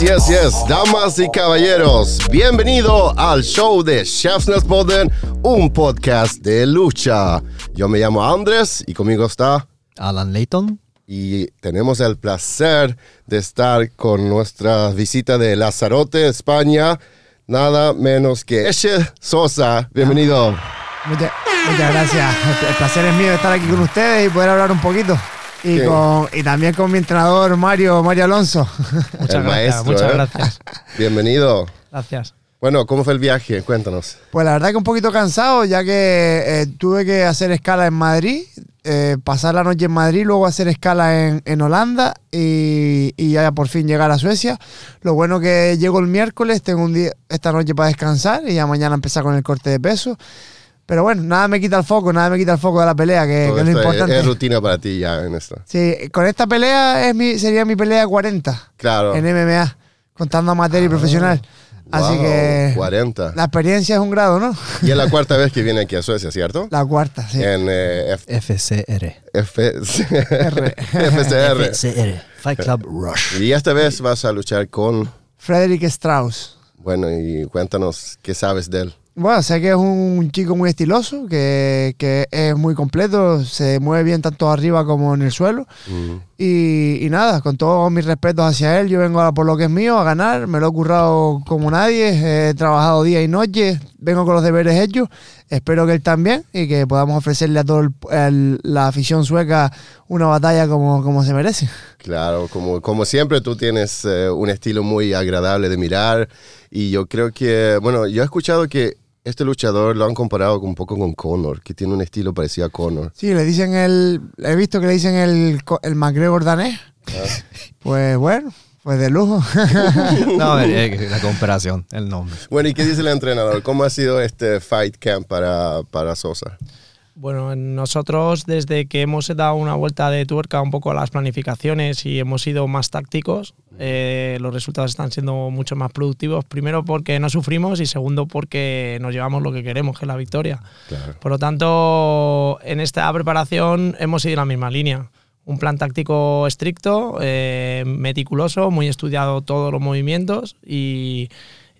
Yes, yes, yes, damas y caballeros, bienvenido al show de Chefsnäspodden, un podcast de lucha. Yo me llamo Andrés y conmigo está Alan Layton. y tenemos el placer de estar con nuestra visita de Lazarote, España, nada menos que Eche Sosa. Bienvenido. Muchas, muchas gracias. El placer es mío de estar aquí con ustedes y poder hablar un poquito. Y, Sí. con, y también con mi entrenador Mario, Mario Alonso. Muchas el gracias, maestro. muchas ¿eh? gracias. Bienvenido. Gracias. Bueno, ¿cómo fue el viaje? Cuéntanos. Pues la verdad que un poquito cansado, ya que eh, tuve que hacer escala en Madrid, eh, pasar la noche en Madrid, luego hacer escala en, en Holanda y, y ya por fin llegar a Suecia. Lo bueno que llego el miércoles, tengo un día esta noche para descansar y ya mañana empezar con el corte de peso. Pero bueno, nada me quita el foco, nada me quita el foco de la pelea, que, que es lo esto es- importante. es rutina para ti ya en esto. Sí, con esta pelea es mi, sería mi pelea 40 Claro. en MMA, contando amateur y profesional. Así Wow, que 40. la experiencia es un grado, ¿no? Y es la cuarta vez que viene aquí a Suecia, ¿cierto? La cuarta, sí. En eh, F- FCR. F- FCR. FCR. Fight Club Rush. Y esta vez vas a luchar con... Frederick Strauss. Bueno, y cuéntanos qué sabes de él. Bueno, sé que es un chico muy estiloso, que, que es muy completo, se mueve bien tanto arriba como en el suelo. Y, y nada, con todos mis respetos hacia él, yo vengo a por lo que es mío, a ganar, me lo he currado como nadie, he trabajado día y noche, vengo con los deberes hechos, espero que él también y que podamos ofrecerle a toda la afición sueca una batalla como, como se merece. Claro, como, como siempre tú tienes eh, un estilo muy agradable de mirar y yo creo que, bueno, yo he escuchado que este luchador lo han comparado un poco con Conor, que tiene un estilo parecido a Conor. Sí, le dicen el, he visto que le dicen el, el McGregor danés. Pues bueno, pues de lujo. No, eh, la comparación, el nombre. Bueno, ¿y qué dice el entrenador? ¿Cómo ha sido este fight camp para, para Sosa? Bueno, nosotros desde que hemos dado una vuelta de tuerca un poco a las planificaciones y hemos sido más tácticos, eh, los resultados están siendo mucho más productivos. Primero porque no sufrimos y segundo porque nos llevamos lo que queremos, que es la victoria. Claro. Por lo tanto, en esta preparación hemos seguido la misma línea. Un plan táctico estricto, eh, meticuloso, muy estudiado todos los movimientos y,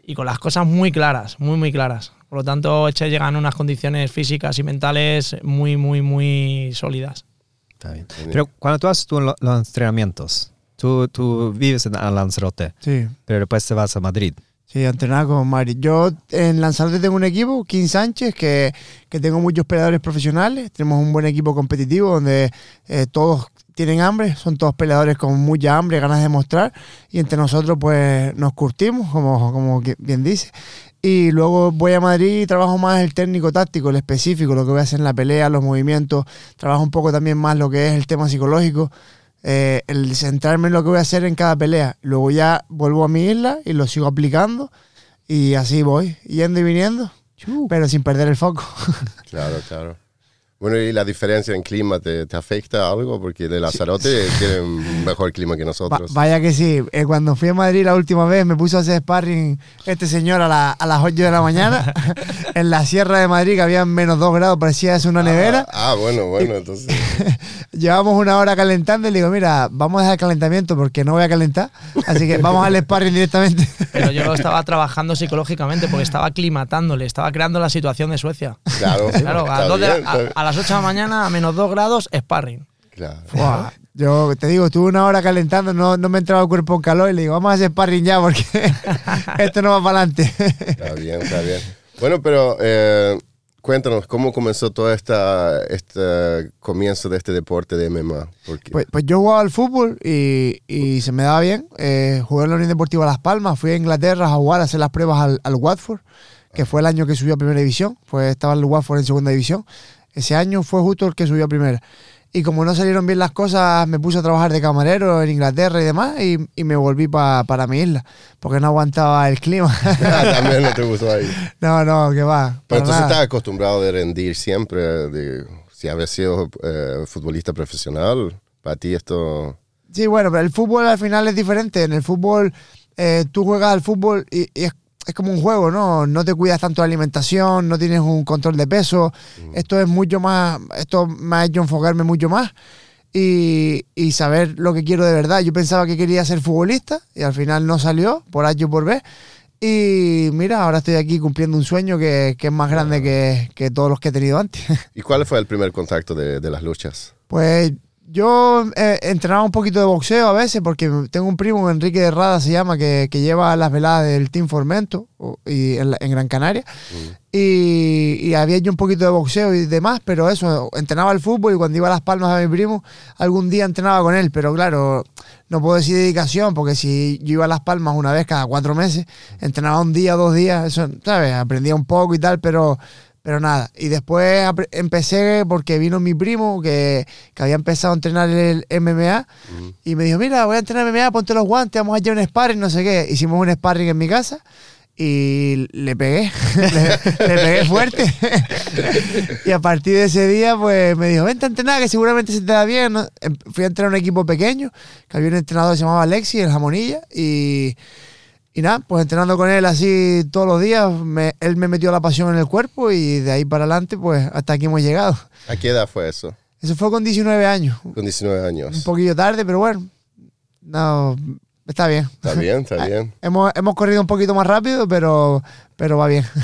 y con las cosas muy claras, muy, muy claras. Por lo tanto, Eche llega en unas condiciones físicas y mentales muy, muy, muy sólidas. Está bien. Pero cuando tú haces tú lo- los entrenamientos, tú, tú vives en Lanzarote, Sí. pero después te vas a Madrid. Sí, entrenar con Mari. Yo en Lanzarote tengo un equipo, King Sánchez, que, que tengo muchos peleadores profesionales. Tenemos un buen equipo competitivo donde eh, todos tienen hambre, son todos peleadores con mucha hambre, ganas de mostrar. Y entre nosotros, pues nos curtimos, como, como bien dice. Y luego voy a Madrid y trabajo más el técnico táctico, el específico, lo que voy a hacer en la pelea, los movimientos. Trabajo un poco también más lo que es el tema psicológico eh, el centrarme en lo que voy a hacer en cada pelea. Luego ya vuelvo a mi isla y lo sigo aplicando y así voy, yendo y viniendo, pero sin perder el foco. Claro, claro. Bueno, ¿y la diferencia en clima te, te afecta algo? Porque de Lanzarote tiene un mejor clima que Va- nosotros. vaya que sí, Eh, cuando fui a Madrid la última vez me puso a hacer sparring este señor a, la- a las 8 de la mañana en la Sierra de Madrid que había menos 2 grados, parecía eso una nevera. Ah, ah, bueno, bueno, entonces... Llevamos una hora calentando y le digo, mira, vamos a dejar calentamiento porque no voy a calentar, así que vamos al sparring directamente. Pero yo lo estaba trabajando psicológicamente porque estaba aclimatándole, estaba creando la situación de Suecia. Claro, Claro, a, está dos de la- bien, a- bien. A las 8 de la mañana a menos 2 grados, sparring. Claro. Buah, Yo te digo, estuve una hora calentando, no, no me entraba el cuerpo en calor y le digo, vamos a hacer sparring ya porque esto no va para adelante. Está bien, está bien. Bueno, pero eh, cuéntanos, ¿cómo comenzó todo esta, este comienzo de este deporte de MMA? Pues, pues yo jugaba al fútbol y, y se me daba bien. Eh, jugué en la Unión Deportiva Las Palmas, fui a Inglaterra a jugar, a hacer las pruebas al, al Watford, que fue el año que subió a Primera División. Pues estaba el Watford en Segunda División. Ese año fue justo el que subió a Primera. Y como no salieron bien las cosas, me puse a trabajar de camarero en Inglaterra y demás, y, y me volví pa- para mi isla, porque no aguantaba el clima. Ah, también no te gustó ahí. no, no, que va. Pero entonces nada. estás acostumbrado de rendir siempre, de, si habías sido eh, futbolista profesional, para ti esto... Sí, bueno, pero el fútbol al final es diferente. En el fútbol, eh, tú juegas al fútbol y, y es, es como un juego, ¿no? No te cuidas tanto de alimentación, no tienes un control de peso. Esto es mucho más, esto me ha hecho enfocarme mucho más y, y saber lo que quiero de verdad. Yo pensaba que quería ser futbolista y al final no salió, por H o por B. Y mira, ahora estoy aquí cumpliendo un sueño que, que es más grande que, que todos los que he tenido antes. ¿Y cuál fue el primer contacto de, de las luchas? Pues yo eh, entrenaba un poquito de boxeo a veces porque tengo un primo, Enrique de Rada se llama, que, que lleva las veladas del Team Formento y en, Gran Canaria. Y, y había yo un poquito de boxeo y demás, pero eso, entrenaba el fútbol y cuando iba a Las Palmas a mi primo, algún día entrenaba con él, pero claro, no puedo decir dedicación porque si yo iba a Las Palmas una vez cada cuatro meses, entrenaba un día, dos días, eso, ¿sabes? Aprendía un poco y tal, pero... Pero nada, y después empecé porque vino mi primo que, que había empezado a entrenar el MMA y me dijo, mira, voy a entrenar MMA, ponte los guantes, vamos a hacer un sparring, no sé qué. Hicimos un sparring en mi casa y le pegué, le, le pegué fuerte. y a partir de ese día, pues me dijo, vente a entrenar, que seguramente se te da bien. ¿no? Em- Fui a entrenar a un equipo pequeño, que había un entrenador que se llamaba Alexi, el jamonilla, y... Y nada, pues entrenando con él así todos los días, me- él me metió la pasión en el cuerpo y de ahí para adelante, pues hasta aquí hemos llegado. ¿A qué edad fue eso? Eso fue con 19 años. Con 19 años. Un poquillo tarde, pero bueno, no, está bien. Está bien, está bien. Hemos, hemos corrido un poquito más rápido, pero, pero va bien.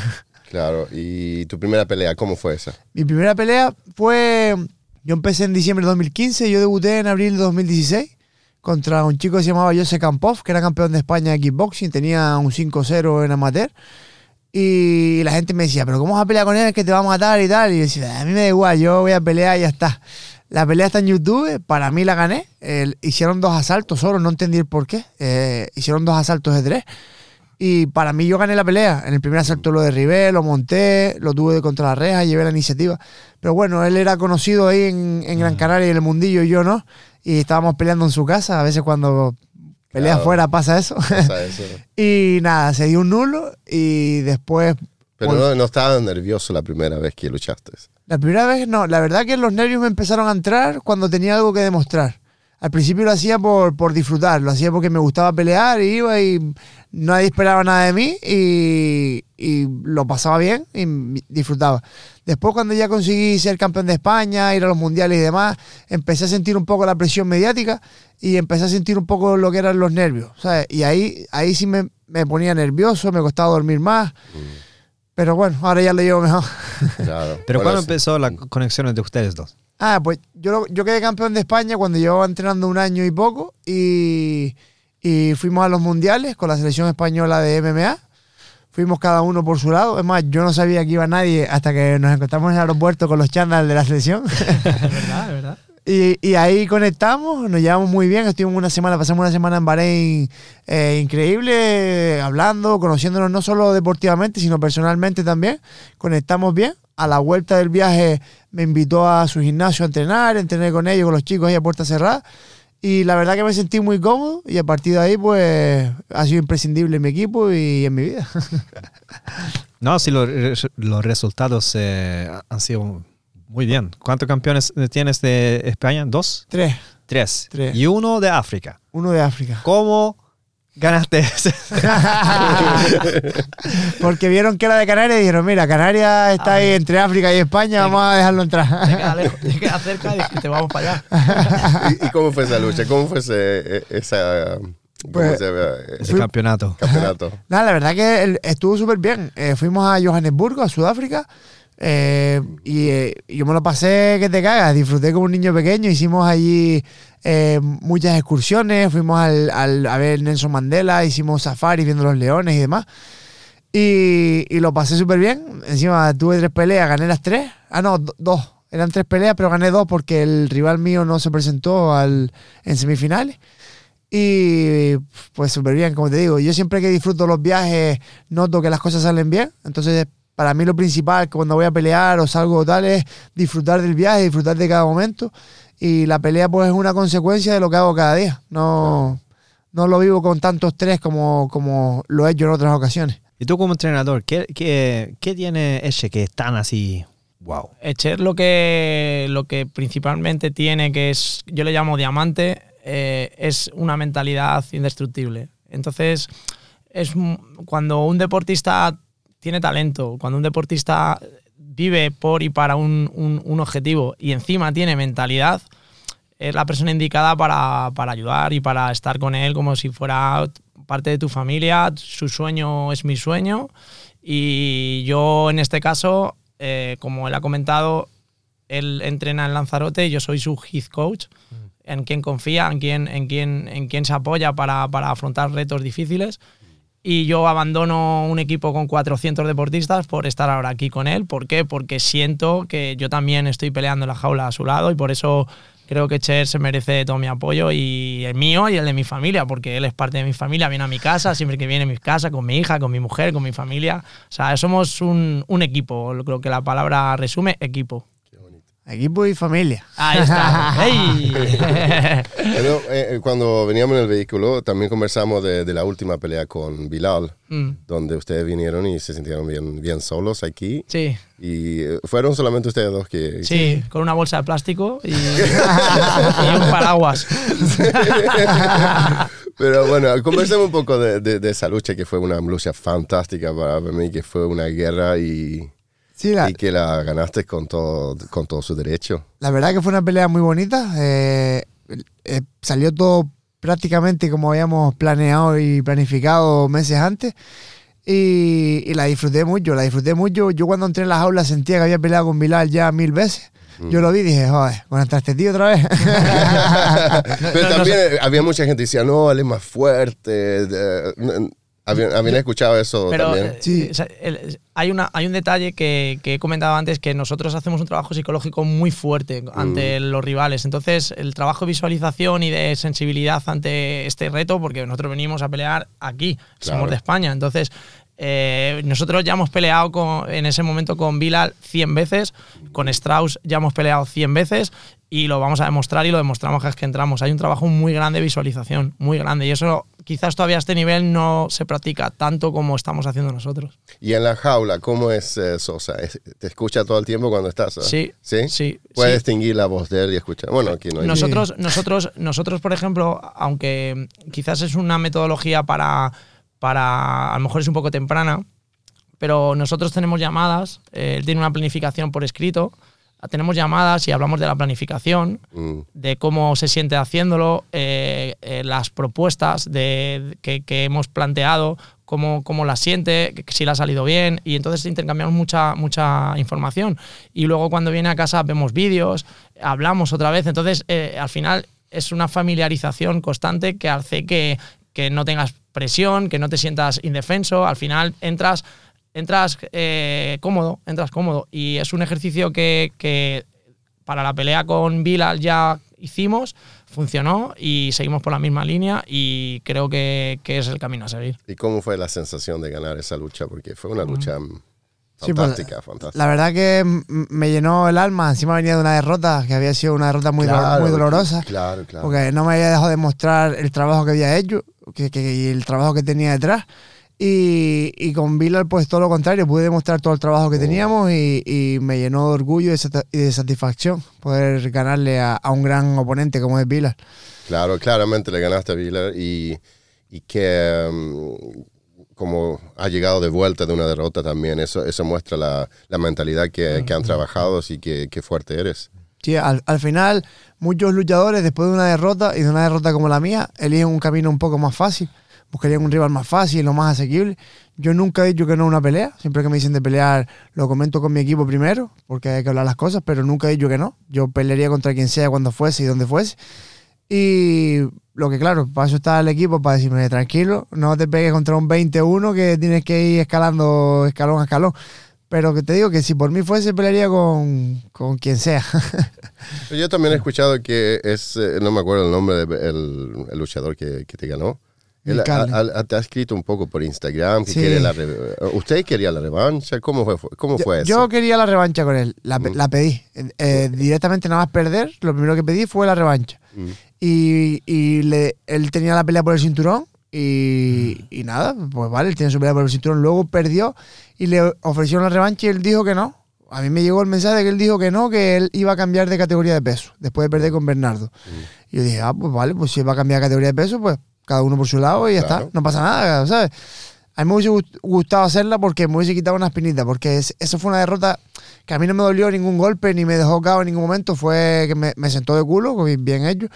Claro. ¿Y tu primera pelea, cómo fue esa? Mi primera pelea fue, yo empecé en diciembre de 2015, yo debuté en abril de 2016 contra un chico que se llamaba Jose Campos, que era campeón de España de kickboxing, tenía un 5-0 en amateur. Y la gente me decía, pero ¿cómo vas a pelear con él que te va a matar y tal? Y yo decía, a mí me da igual, yo voy a pelear y ya está. La pelea está en YouTube, para mí la gané. Hicieron dos asaltos solo, no entendí el por qué. Eh, hicieron dos asaltos de tres. Y para mí yo gané la pelea. En el primer asalto lo derribé, lo monté, lo tuve de contra la reja, llevé la iniciativa. Pero bueno, él era conocido ahí en, en Gran Canaria y en el mundillo y yo no. Y estábamos peleando en su casa. A veces cuando peleas Claro. fuera pasa eso. Pasa eso. y nada, se dio un nulo y después... Pero no, no estabas nervioso la primera vez que luchaste. La primera vez no, la verdad que los nervios me empezaron a entrar cuando tenía algo que demostrar. Al principio lo hacía por, por disfrutar, lo hacía porque me gustaba pelear, y iba y nadie esperaba nada de mí y, y lo pasaba bien y disfrutaba. Después cuando ya conseguí ser campeón de España, ir a los mundiales y demás, empecé a sentir un poco la presión mediática y empecé a sentir un poco lo que eran los nervios. ¿sabes? Y ahí, ahí sí me, me ponía nervioso, me costaba dormir más. Pero bueno, ahora ya lo llevo mejor. Claro. Pero ¿cuándo sí. empezó la conexión entre ustedes dos? Ah, pues yo, yo quedé campeón de España cuando llevaba entrenando un año y poco y, y fuimos a los mundiales con la selección española de MMA. Fuimos cada uno por su lado. Es más, yo no sabía que iba nadie hasta que nos encontramos en el aeropuerto con los chandals de la selección. Es verdad, es verdad. Y, y ahí conectamos, nos llevamos muy bien, estuvimos una semana, pasamos una semana en Bahrein eh, increíble, hablando, conociéndonos no solo deportivamente, sino personalmente también. Conectamos bien. A la vuelta del viaje me invitó a su gimnasio a entrenar, entrené con ellos, con los chicos ahí a puerta cerrada. Y la verdad que me sentí muy cómodo y a partir de ahí pues ha sido imprescindible en mi equipo y en mi vida. No, sí, los resultados eh, han sido muy bien. ¿Cuántos campeones tienes de España? ¿Dos? Tres, Tres. Tres. Y uno de África. uno de África. ¿Cómo ganaste ese? Porque vieron que era de Canarias y dijeron, mira, Canarias está ahí entre África y España, vamos a dejarlo Te entrar. queda lejos, te queda cerca y dijiste, vamos para allá. ¿Y, y cómo fue esa lucha? ¿Cómo fue ese, e- esa, ¿cómo Pues, se ese campeonato. campeonato? Nada, la verdad que estuvo súper bien. Eh, fuimos a Johannesburgo, a Sudáfrica, eh, y eh, yo me lo pasé que te cagas. Disfruté como un niño pequeño. Hicimos allí eh, muchas excursiones. Fuimos al, al- a ver Nelson Mandela, hicimos safari viendo los leones y demás. Y, y lo pasé súper bien. Encima tuve tres peleas, gané las tres. Ah, no, do- dos. Eran tres peleas, pero gané dos porque el rival mío no se presentó al, en semifinales. Y pues súper bien, como te digo. Yo siempre que disfruto los viajes noto que las cosas salen bien. Entonces, para mí lo principal cuando voy a pelear o salgo o tal es disfrutar del viaje, disfrutar de cada momento. Y la pelea pues es una consecuencia de lo que hago cada día. No, no lo vivo con tanto estrés como, como lo he hecho en otras ocasiones. Y tú como entrenador, ¿qué, qué, qué tiene ese que es tan así, wow? Echer lo que, lo que principalmente tiene, que es, yo le llamo diamante, eh, es una mentalidad indestructible. Entonces, es cuando un deportista tiene talento, cuando un deportista vive por y para un, un- un objetivo y encima tiene mentalidad, es la persona indicada para, para ayudar y para estar con él como si fuera parte de tu familia. Su sueño es mi sueño. Y yo, en este caso, eh, como él ha comentado, él entrena en Lanzarote y yo soy su head coach, en quien confía, en quien, en quien, en quien se apoya para, para afrontar retos difíciles. Y yo abandono un equipo con 400 deportistas por estar ahora aquí con él. ¿Por qué? Porque siento que yo también estoy peleando la jaula a su lado y por eso creo que Cher se merece todo mi apoyo y el mío y el de mi familia, porque él es parte de mi familia, viene a mi casa, siempre que viene a mi casa, con mi hija, con mi mujer, con mi familia. O sea, somos un, un equipo, creo que la palabra resume equipo. Equipo y familia. Ahí está. ¡Ey! Pero, eh, cuando veníamos en el vehículo, también conversamos de, de la última pelea con Bilal, Mm, donde ustedes vinieron y se sintieron bien, bien solos aquí. sí, Y eh, fueron solamente ustedes dos que... sí, con una bolsa de plástico y, y un paraguas. Pero bueno, conversemos un poco de, de- de esa lucha, que fue una lucha fantástica para mí, que fue una guerra y, Sí, la, y que la ganaste con todo, con todo su derecho. la verdad que fue una pelea muy bonita. eh, eh, salió todo prácticamente como habíamos planeado y planificado meses antes. Y, y la disfruté mucho, la disfruté mucho. Yo cuando entré en las aulas sentía que había peleado con Bilal ya mil veces. Yo lo vi y dije, joder, contra este tío otra vez. Pero también había mucha gente que decía, no, él es más fuerte. ¿Habían, habían escuchado eso Pero también? eh, Sí. o sea, el- hay, una, hay un detalle que, que he comentado antes, que nosotros hacemos un trabajo psicológico muy fuerte ante los rivales. Entonces, el trabajo de visualización y de sensibilidad ante este reto, porque nosotros venimos a pelear aquí, Claro. somos de España. Entonces, eh, nosotros ya hemos peleado con- en ese momento con Bilal 100 veces, con Strauss ya hemos peleado 100 veces y lo vamos a demostrar y lo demostramos cada vez que entramos. Hay un trabajo muy grande de visualización, muy grande. Y eso quizás todavía a este nivel no se practica tanto como estamos haciendo nosotros. Y en la jaula, ¿cómo es eh, Sosa? ¿Es- ¿Te escucha todo el tiempo cuando estás? eh? Sí, ¿Sí? sí, Puedes sí. distinguir la voz de él y escuchar. Bueno, aquí no hay. Nosotros, nosotros, nosotros, por ejemplo, aunque quizás es una metodología para, para, a lo mejor es un poco temprana, pero nosotros tenemos llamadas, eh, él tiene una planificación por escrito, tenemos llamadas y hablamos de la planificación, Mm, de cómo se siente haciéndolo, eh, eh, las propuestas de, que, que hemos planteado, cómo, cómo las siente, que- si le ha salido bien, y entonces intercambiamos mucha, mucha información. Y luego cuando viene a casa vemos vídeos, hablamos otra vez, entonces eh, al final es una familiarización constante que hace que, que no tengas presión, que no te sientas indefenso, al final entras entras eh, cómodo, entras cómodo. Y es un ejercicio que, que para la pelea con Bilal ya hicimos, funcionó y seguimos por la misma línea y creo que, que es el camino a seguir. ¿Y cómo fue la sensación de ganar esa lucha? Porque fue una lucha mm, Sí, pues, fantástica, fantástica. La verdad que me llenó el alma. Encima venía de una derrota, que había sido una derrota muy, dolor- Claro, muy dolorosa. Claro, claro. Porque no me había dejado de mostrar el trabajo que había hecho que, que- y el trabajo que tenía detrás. Y, y con Bilal, pues todo lo contrario, pude demostrar todo el trabajo que teníamos y, y me llenó de orgullo y de satisfacción poder ganarle a, a un gran oponente como es Bilal. Claro, claramente le ganaste a Villa y, y que mm, como ha llegado de vuelta de una derrota también, eso, eso muestra la, la mentalidad que, que han trabajado y que, que fuerte eres. Sí, al, al final, muchos luchadores, después de una derrota y de una derrota como la mía, eligen un camino un poco más fácil. Buscarían un rival más fácil, lo más asequible. Yo nunca he dicho que no a una pelea. Siempre que me dicen de pelear, lo comento con mi equipo primero, porque hay que hablar las cosas, pero nunca he dicho que no. Yo pelearía contra quien sea, cuando fuese y donde fuese. Y lo que claro, para eso está el equipo, para decirme, tranquilo, no te pegues contra un 21 que tienes que ir escalando escalón a escalón. Pero que te digo que si por mí fuese, pelearía con, con quien sea. Yo también he escuchado que es, eh, no me acuerdo el nombre del el luchador que, que te ganó. Él Nick ha- Allen. ha- te ha escrito un poco por Instagram que Sí. quiere la ¿Usted quería la revancha? ¿Cómo fue, cómo Yo- fue Yo eso? quería la revancha con él, la, Mm. la pedí. Eh, eh, directamente nada más perder, lo primero que pedí fue la revancha. Mm. Y, y le- él tenía la pelea por el cinturón y, y nada, pues vale, él tiene su pelea por el cinturón. Luego perdió y le ofrecieron la revancha y él dijo que no. A mí me llegó el mensaje de que él dijo que no, que él iba a cambiar de categoría de peso después de perder con Bernardo. Y yo dije, ah, pues vale, pues si él va a cambiar de categoría de peso, pues cada uno por su lado y ya Claro. está, no pasa nada, ¿sabes? A mí me hubiese gust- gustado hacerla porque me hubiese quitado una espinita, porque es- eso fue una derrota que a mí no me dolió ningún golpe, ni me dejó cao en ningún momento, fue que me, me sentó de culo, bien hecho.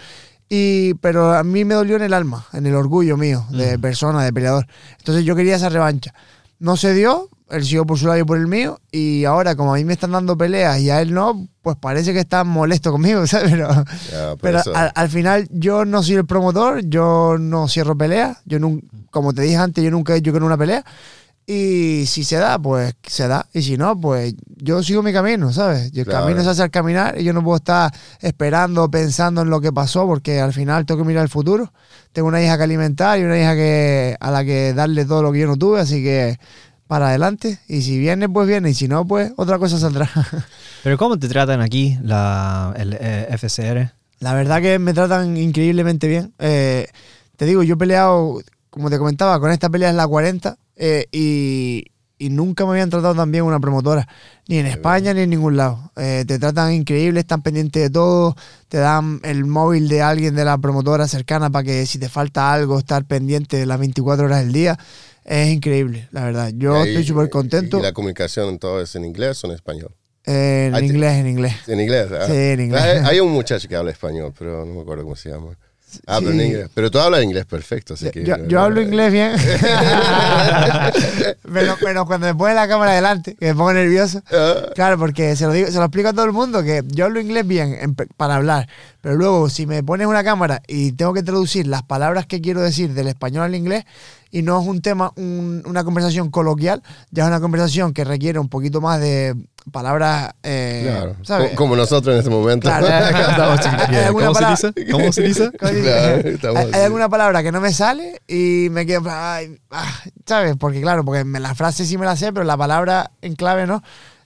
Y, pero a mí me dolió en el alma, en el orgullo mío, de persona, de peleador. Entonces yo quería esa revancha. No se dio, él siguió por su lado y por el mío, y ahora como a mí me están dando peleas y a él no, pues parece que está molesto conmigo, ¿sabes? Pero, al, al final yo no soy el promotor, yo no cierro peleas, yo nun- como te dije antes, yo nunca he hecho con una pelea. Y si se da, pues se da. Y si no, pues yo sigo mi camino, ¿sabes? Y el Claro. camino se hace al caminar y yo no puedo estar esperando, pensando en lo que pasó, porque al final tengo que mirar el futuro. Tengo una hija que alimentar y una hija que a la que darle todo lo que yo no tuve, así que para adelante. Y si viene, pues viene. Y si no, pues otra cosa saldrá. Pero ¿cómo te tratan aquí la, el eh, FCR? La verdad que me tratan increíblemente bien. Eh, te digo, yo he peleado, como te comentaba, con esta pelea es la 40 eh, y, y nunca me habían tratado tan bien una promotora, ni en España ni en ningún lado. Eh, te tratan increíble, están pendientes de todo, te dan el móvil de alguien de la promotora cercana para que si te falta algo, estar pendiente de las 24 horas del día. Es increíble, la verdad. Yo estoy súper contento. ¿Y la comunicación todo es en inglés o en español? Eh, en inglés, en inglés. En inglés. ah. Sí, en inglés. Hay, hay un muchacho que habla español, pero no me acuerdo cómo se llama. En Sí. inglés. Pero tú hablas inglés perfecto, así que... Yo, yo hablo inglés bien. pero, pero cuando me pone la cámara delante, que me pongo nervioso. Ah. Claro, porque se lo, digo, se lo explico a todo el mundo que yo hablo inglés bien en para hablar. Pero luego, si me pones una cámara y tengo que traducir las palabras que quiero decir del español al inglés, y no es un tema, un- una conversación coloquial, ya es una conversación que requiere un poquito más de palabras. eh, Claro. ¿sabes? Co- Como nosotros en este momento. Claro. Hay alguna ¿Cómo se palabra- dice? ¿Cómo se dice? ¿Cómo se dice? Claro, hay, alguna palabra que no me sale y me quedo, ay, ah, ¿sabes? Porque claro, porque me- la frase sí me la sé, pero la palabra en clave no.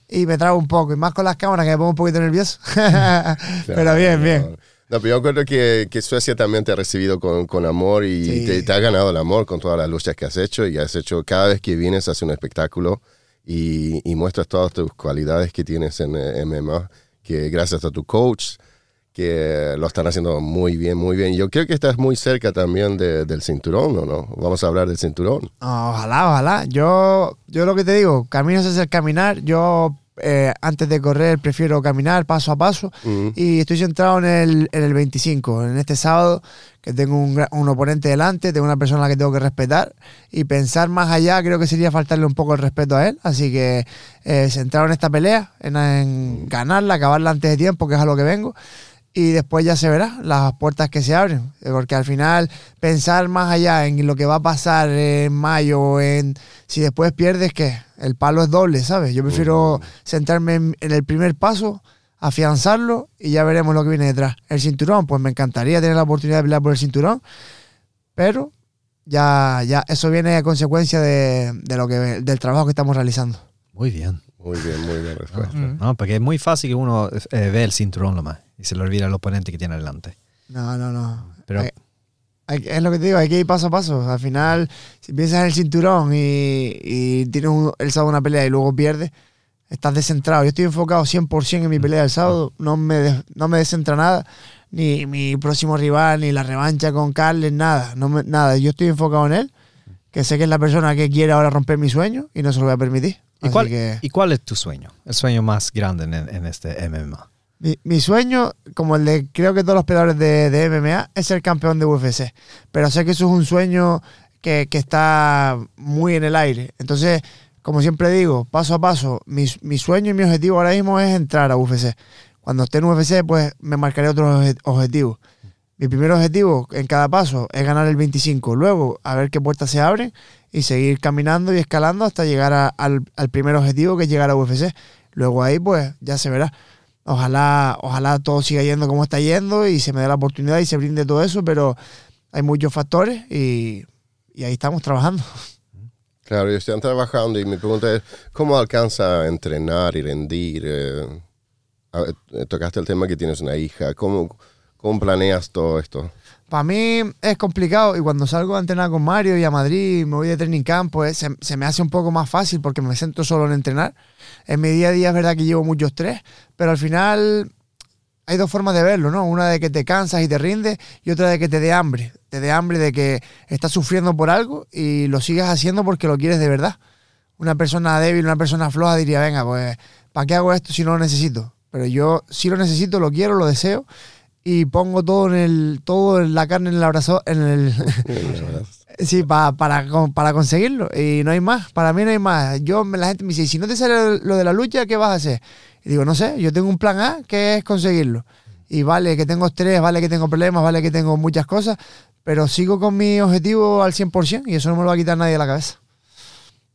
Y me trago un poco, y más con las cámaras que me pongo un poquito nervioso. pero bien, bien. No, pero yo creo que, que Suecia también te ha recibido con, con amor y Sí. te, te ha ganado el amor con todas las luchas que has hecho y has hecho cada vez que vienes hace un espectáculo y, y muestras todas tus cualidades que tienes en eh, MMA, que gracias a tu coach, que lo están haciendo muy bien, muy bien. Yo creo que estás muy cerca también de- del cinturón, ¿o no? Vamos a hablar del cinturón. Ojalá, ojalá. Yo, yo lo que te digo, camino es el caminar. Yo eh, antes de correr prefiero caminar paso a paso y estoy centrado en el, en el 25, en este sábado, que tengo un, un oponente delante, tengo una persona a la que tengo que respetar y pensar más allá creo que sería faltarle un poco el respeto a él. Así que eh, centrado en esta pelea, en, en ganarla, acabarla antes de tiempo, que es a lo que vengo. Y después ya se verá las puertas que se abren. Porque al final pensar más allá en lo que va a pasar en mayo, en si después pierdes, que el palo es doble, ¿sabes? Yo prefiero centrarme en, en el primer paso, afianzarlo y ya veremos lo que viene detrás. El cinturón, pues me encantaría tener la oportunidad de pelear por el cinturón, pero ya, ya eso viene a consecuencia de, de lo que, del trabajo que estamos realizando. Muy bien. Muy bien, muy bien respuesta. No, porque es muy fácil que uno eh, ve el cinturón nomás y se le olvida el oponente que tiene adelante. No, no, no. Pero- hay- es lo que te digo, hay que ir paso a paso. Al final, si piensas en el cinturón y, y tienes un- el sábado una pelea y luego pierdes, estás descentrado. Yo estoy enfocado 100% en mi pelea del sábado, no me, no me descentra nada, ni mi próximo rival, ni la revancha con Carles, nada, no me- nada. Yo estoy enfocado en él, que sé que es la persona que quiere ahora romper mi sueño y no se lo voy a permitir. ¿Y cuál, que- ¿Y cuál es tu sueño? El sueño más grande en, en este MMA. Mi, sueño, como el de creo que todos los peleadores de, MMA, es ser campeón de UFC. Pero sé que eso es un sueño que, que está muy en el aire. Entonces, como siempre digo, paso a paso, mi, mi sueño y mi objetivo ahora mismo es entrar a UFC. Cuando esté en UFC, pues me marcaré otros obje- objetivos. Mi primer objetivo en cada paso es ganar el 25, luego a ver qué puertas se abren y seguir caminando y escalando hasta llegar al, al primer objetivo que es llegar a UFC. Luego ahí pues ya se verá. Ojalá, ojalá todo siga yendo como está yendo y se me dé la oportunidad y se brinde todo eso, pero hay muchos factores y, y ahí estamos trabajando. Claro, y están trabajando y mi pregunta es, ¿cómo alcanza a entrenar y rendir? Eh, eh, tocaste el tema que tienes una hija, ¿cómo, cómo planeas todo esto? Para mí es complicado y cuando salgo a entrenar con Mario y a Madrid, me voy de training camp, pues se, se me hace un poco más fácil porque me centro solo en entrenar. En mi día a día es verdad que llevo mucho estrés, pero al final hay dos formas de verlo, ¿no? Una de que te cansas y te rindes y otra de que te dé hambre. Te dé hambre de que estás sufriendo por algo y lo sigas haciendo porque lo quieres de verdad. Una persona débil, una persona floja diría, venga, pues, ¿para qué hago esto si no lo necesito? Pero yo sí lo necesito, lo quiero, lo deseo y pongo todo en el, todo en la carne en el abrazo, en el, sí, pa- para, para conseguirlo. Y no hay más, para mí no hay más. Yo, la gente me dice, "¿Y si no te sale lo de la lucha, ¿qué vas a hacer? Y digo, no sé, yo tengo un plan A que es conseguirlo. Y vale que tengo estrés, vale que tengo problemas, vale que tengo muchas cosas, pero sigo con mi objetivo al 100% y eso no me lo va a quitar nadie de la cabeza.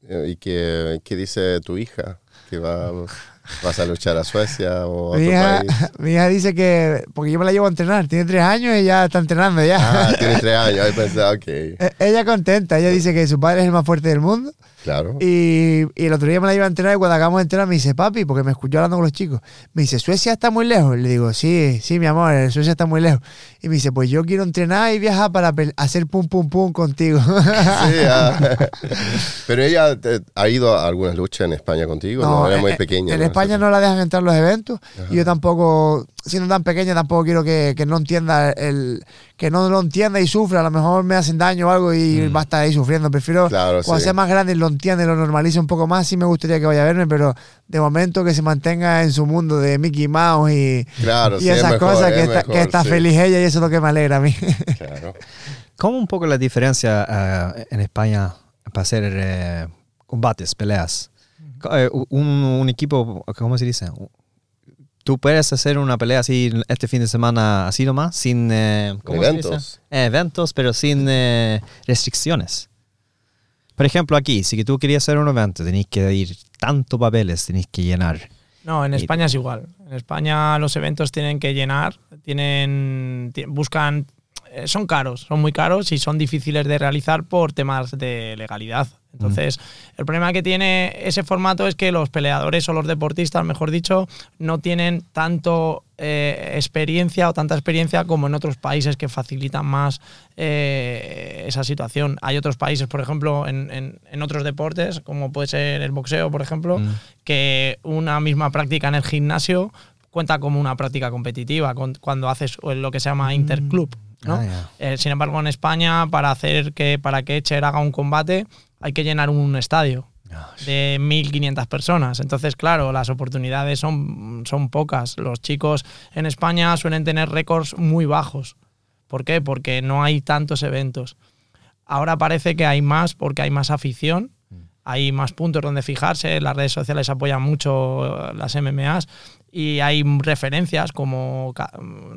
Eh, ¿Y qué, qué dice tu hija? ¿Que va, vas a luchar a Suecia o a Mi otro hija, país? mi hija dice que, porque yo me la llevo a entrenar, tiene tres años y ya está entrenando ya. Ah, tiene tres años, ahí pensaba, ok, E- Ella contenta, ella dice que su padre es el más fuerte del mundo. Claro. Y, y el otro día me la iba a entrenar y cuando acabamos de entrenar me dice, papi, porque me escuchó hablando con los chicos, me dice, Suecia está muy lejos. Le digo, sí, sí, mi amor, Suecia está muy lejos. Y me dice, pues yo quiero entrenar y viajar para hacer pum, pum, pum contigo. Sí, ah. Pero ella te- ha ido a algunas luchas en España contigo, no, era muy en- pequeña. En ¿no? España no la dejan entrar los eventos y yo tampoco, siendo tan pequeña, tampoco quiero que, que no entienda el que no lo entienda y sufra. A lo mejor me hacen daño o algo y va a estar ahí sufriendo. Prefiero Mm. Claro, cuando sí. sea más grande y lo entiende y lo normalice un poco más. Sí me gustaría que vaya a verme, pero de momento que se mantenga en su mundo de Mickey Mouse y, Claro, y sí, es esas mejor, cosas es que, está, que está sí. feliz ella y eso es lo que me alegra a mí. Claro. ¿Cómo un poco la diferencia eh, en España para hacer eh, combates, peleas? Eh, un, un equipo, ¿cómo se dice? ¿Tú puedes hacer una pelea así este fin de semana así nomás? Sin eh, ¿cómo se dice? Eventos. Eh, eventos, pero sin eh, restricciones. Por ejemplo, aquí, si que tú querías hacer un evento, tenéis que ir tanto papeles, tenéis que llenar. No, en Y- España es igual. En España los eventos tienen que llenar, tienen, ti- buscan, eh, son caros, son muy caros y son difíciles de realizar por temas de legalidad. Entonces, el problema que tiene ese formato es que los peleadores o los deportistas, mejor dicho, no tienen tanto eh, experiencia o tanta experiencia como en otros países que facilitan más eh, esa situación. Hay otros países, por ejemplo, en, en- en otros deportes, como puede ser el boxeo, por ejemplo, que una misma práctica en el gimnasio cuenta como una práctica competitiva con- cuando haces lo que se llama interclub. ¿no? Ah. Eh, sin embargo, en España, para hacer que para que Echer haga un combate, hay que llenar un estadio de 1.500 personas. Entonces, claro, las oportunidades son, son pocas. Los chicos en España suelen tener récords muy bajos. ¿Por qué? Porque no hay tantos eventos. Ahora parece que hay más porque hay más afición, hay más puntos donde fijarse, las redes sociales apoyan mucho las MMAs y hay referencias como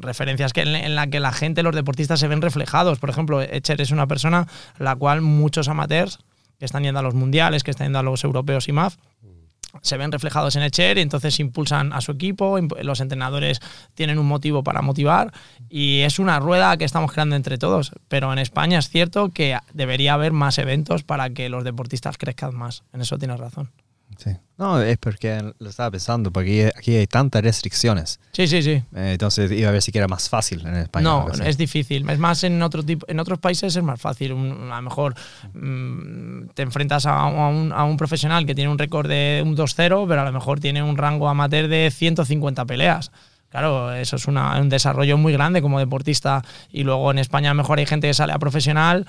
referencias que en, en la que la gente, los deportistas se ven reflejados. Por ejemplo, Echer es una persona la cual muchos amateurs que están yendo a los mundiales, que están yendo a los europeos y MAF, se ven reflejados en Echer y entonces impulsan a su equipo, los entrenadores tienen un motivo para motivar y es una rueda que estamos creando entre todos. Pero en España es cierto que debería haber más eventos para que los deportistas crezcan más. En eso tienes razón. Sí. No, es porque lo estaba pensando, porque aquí hay tantas restricciones. Sí, sí, sí. Eh, entonces iba a ver si era más fácil en España. No, es difícil. Es más, en, otro tipo, en otros países es más fácil. Un- a lo mejor mm, te enfrentas a, a un, a un profesional que tiene un récord de un 2-0, pero a lo mejor tiene un rango amateur de 150 peleas. Claro, eso es una- un desarrollo muy grande como deportista. Y luego en España a lo mejor hay gente que sale a profesional,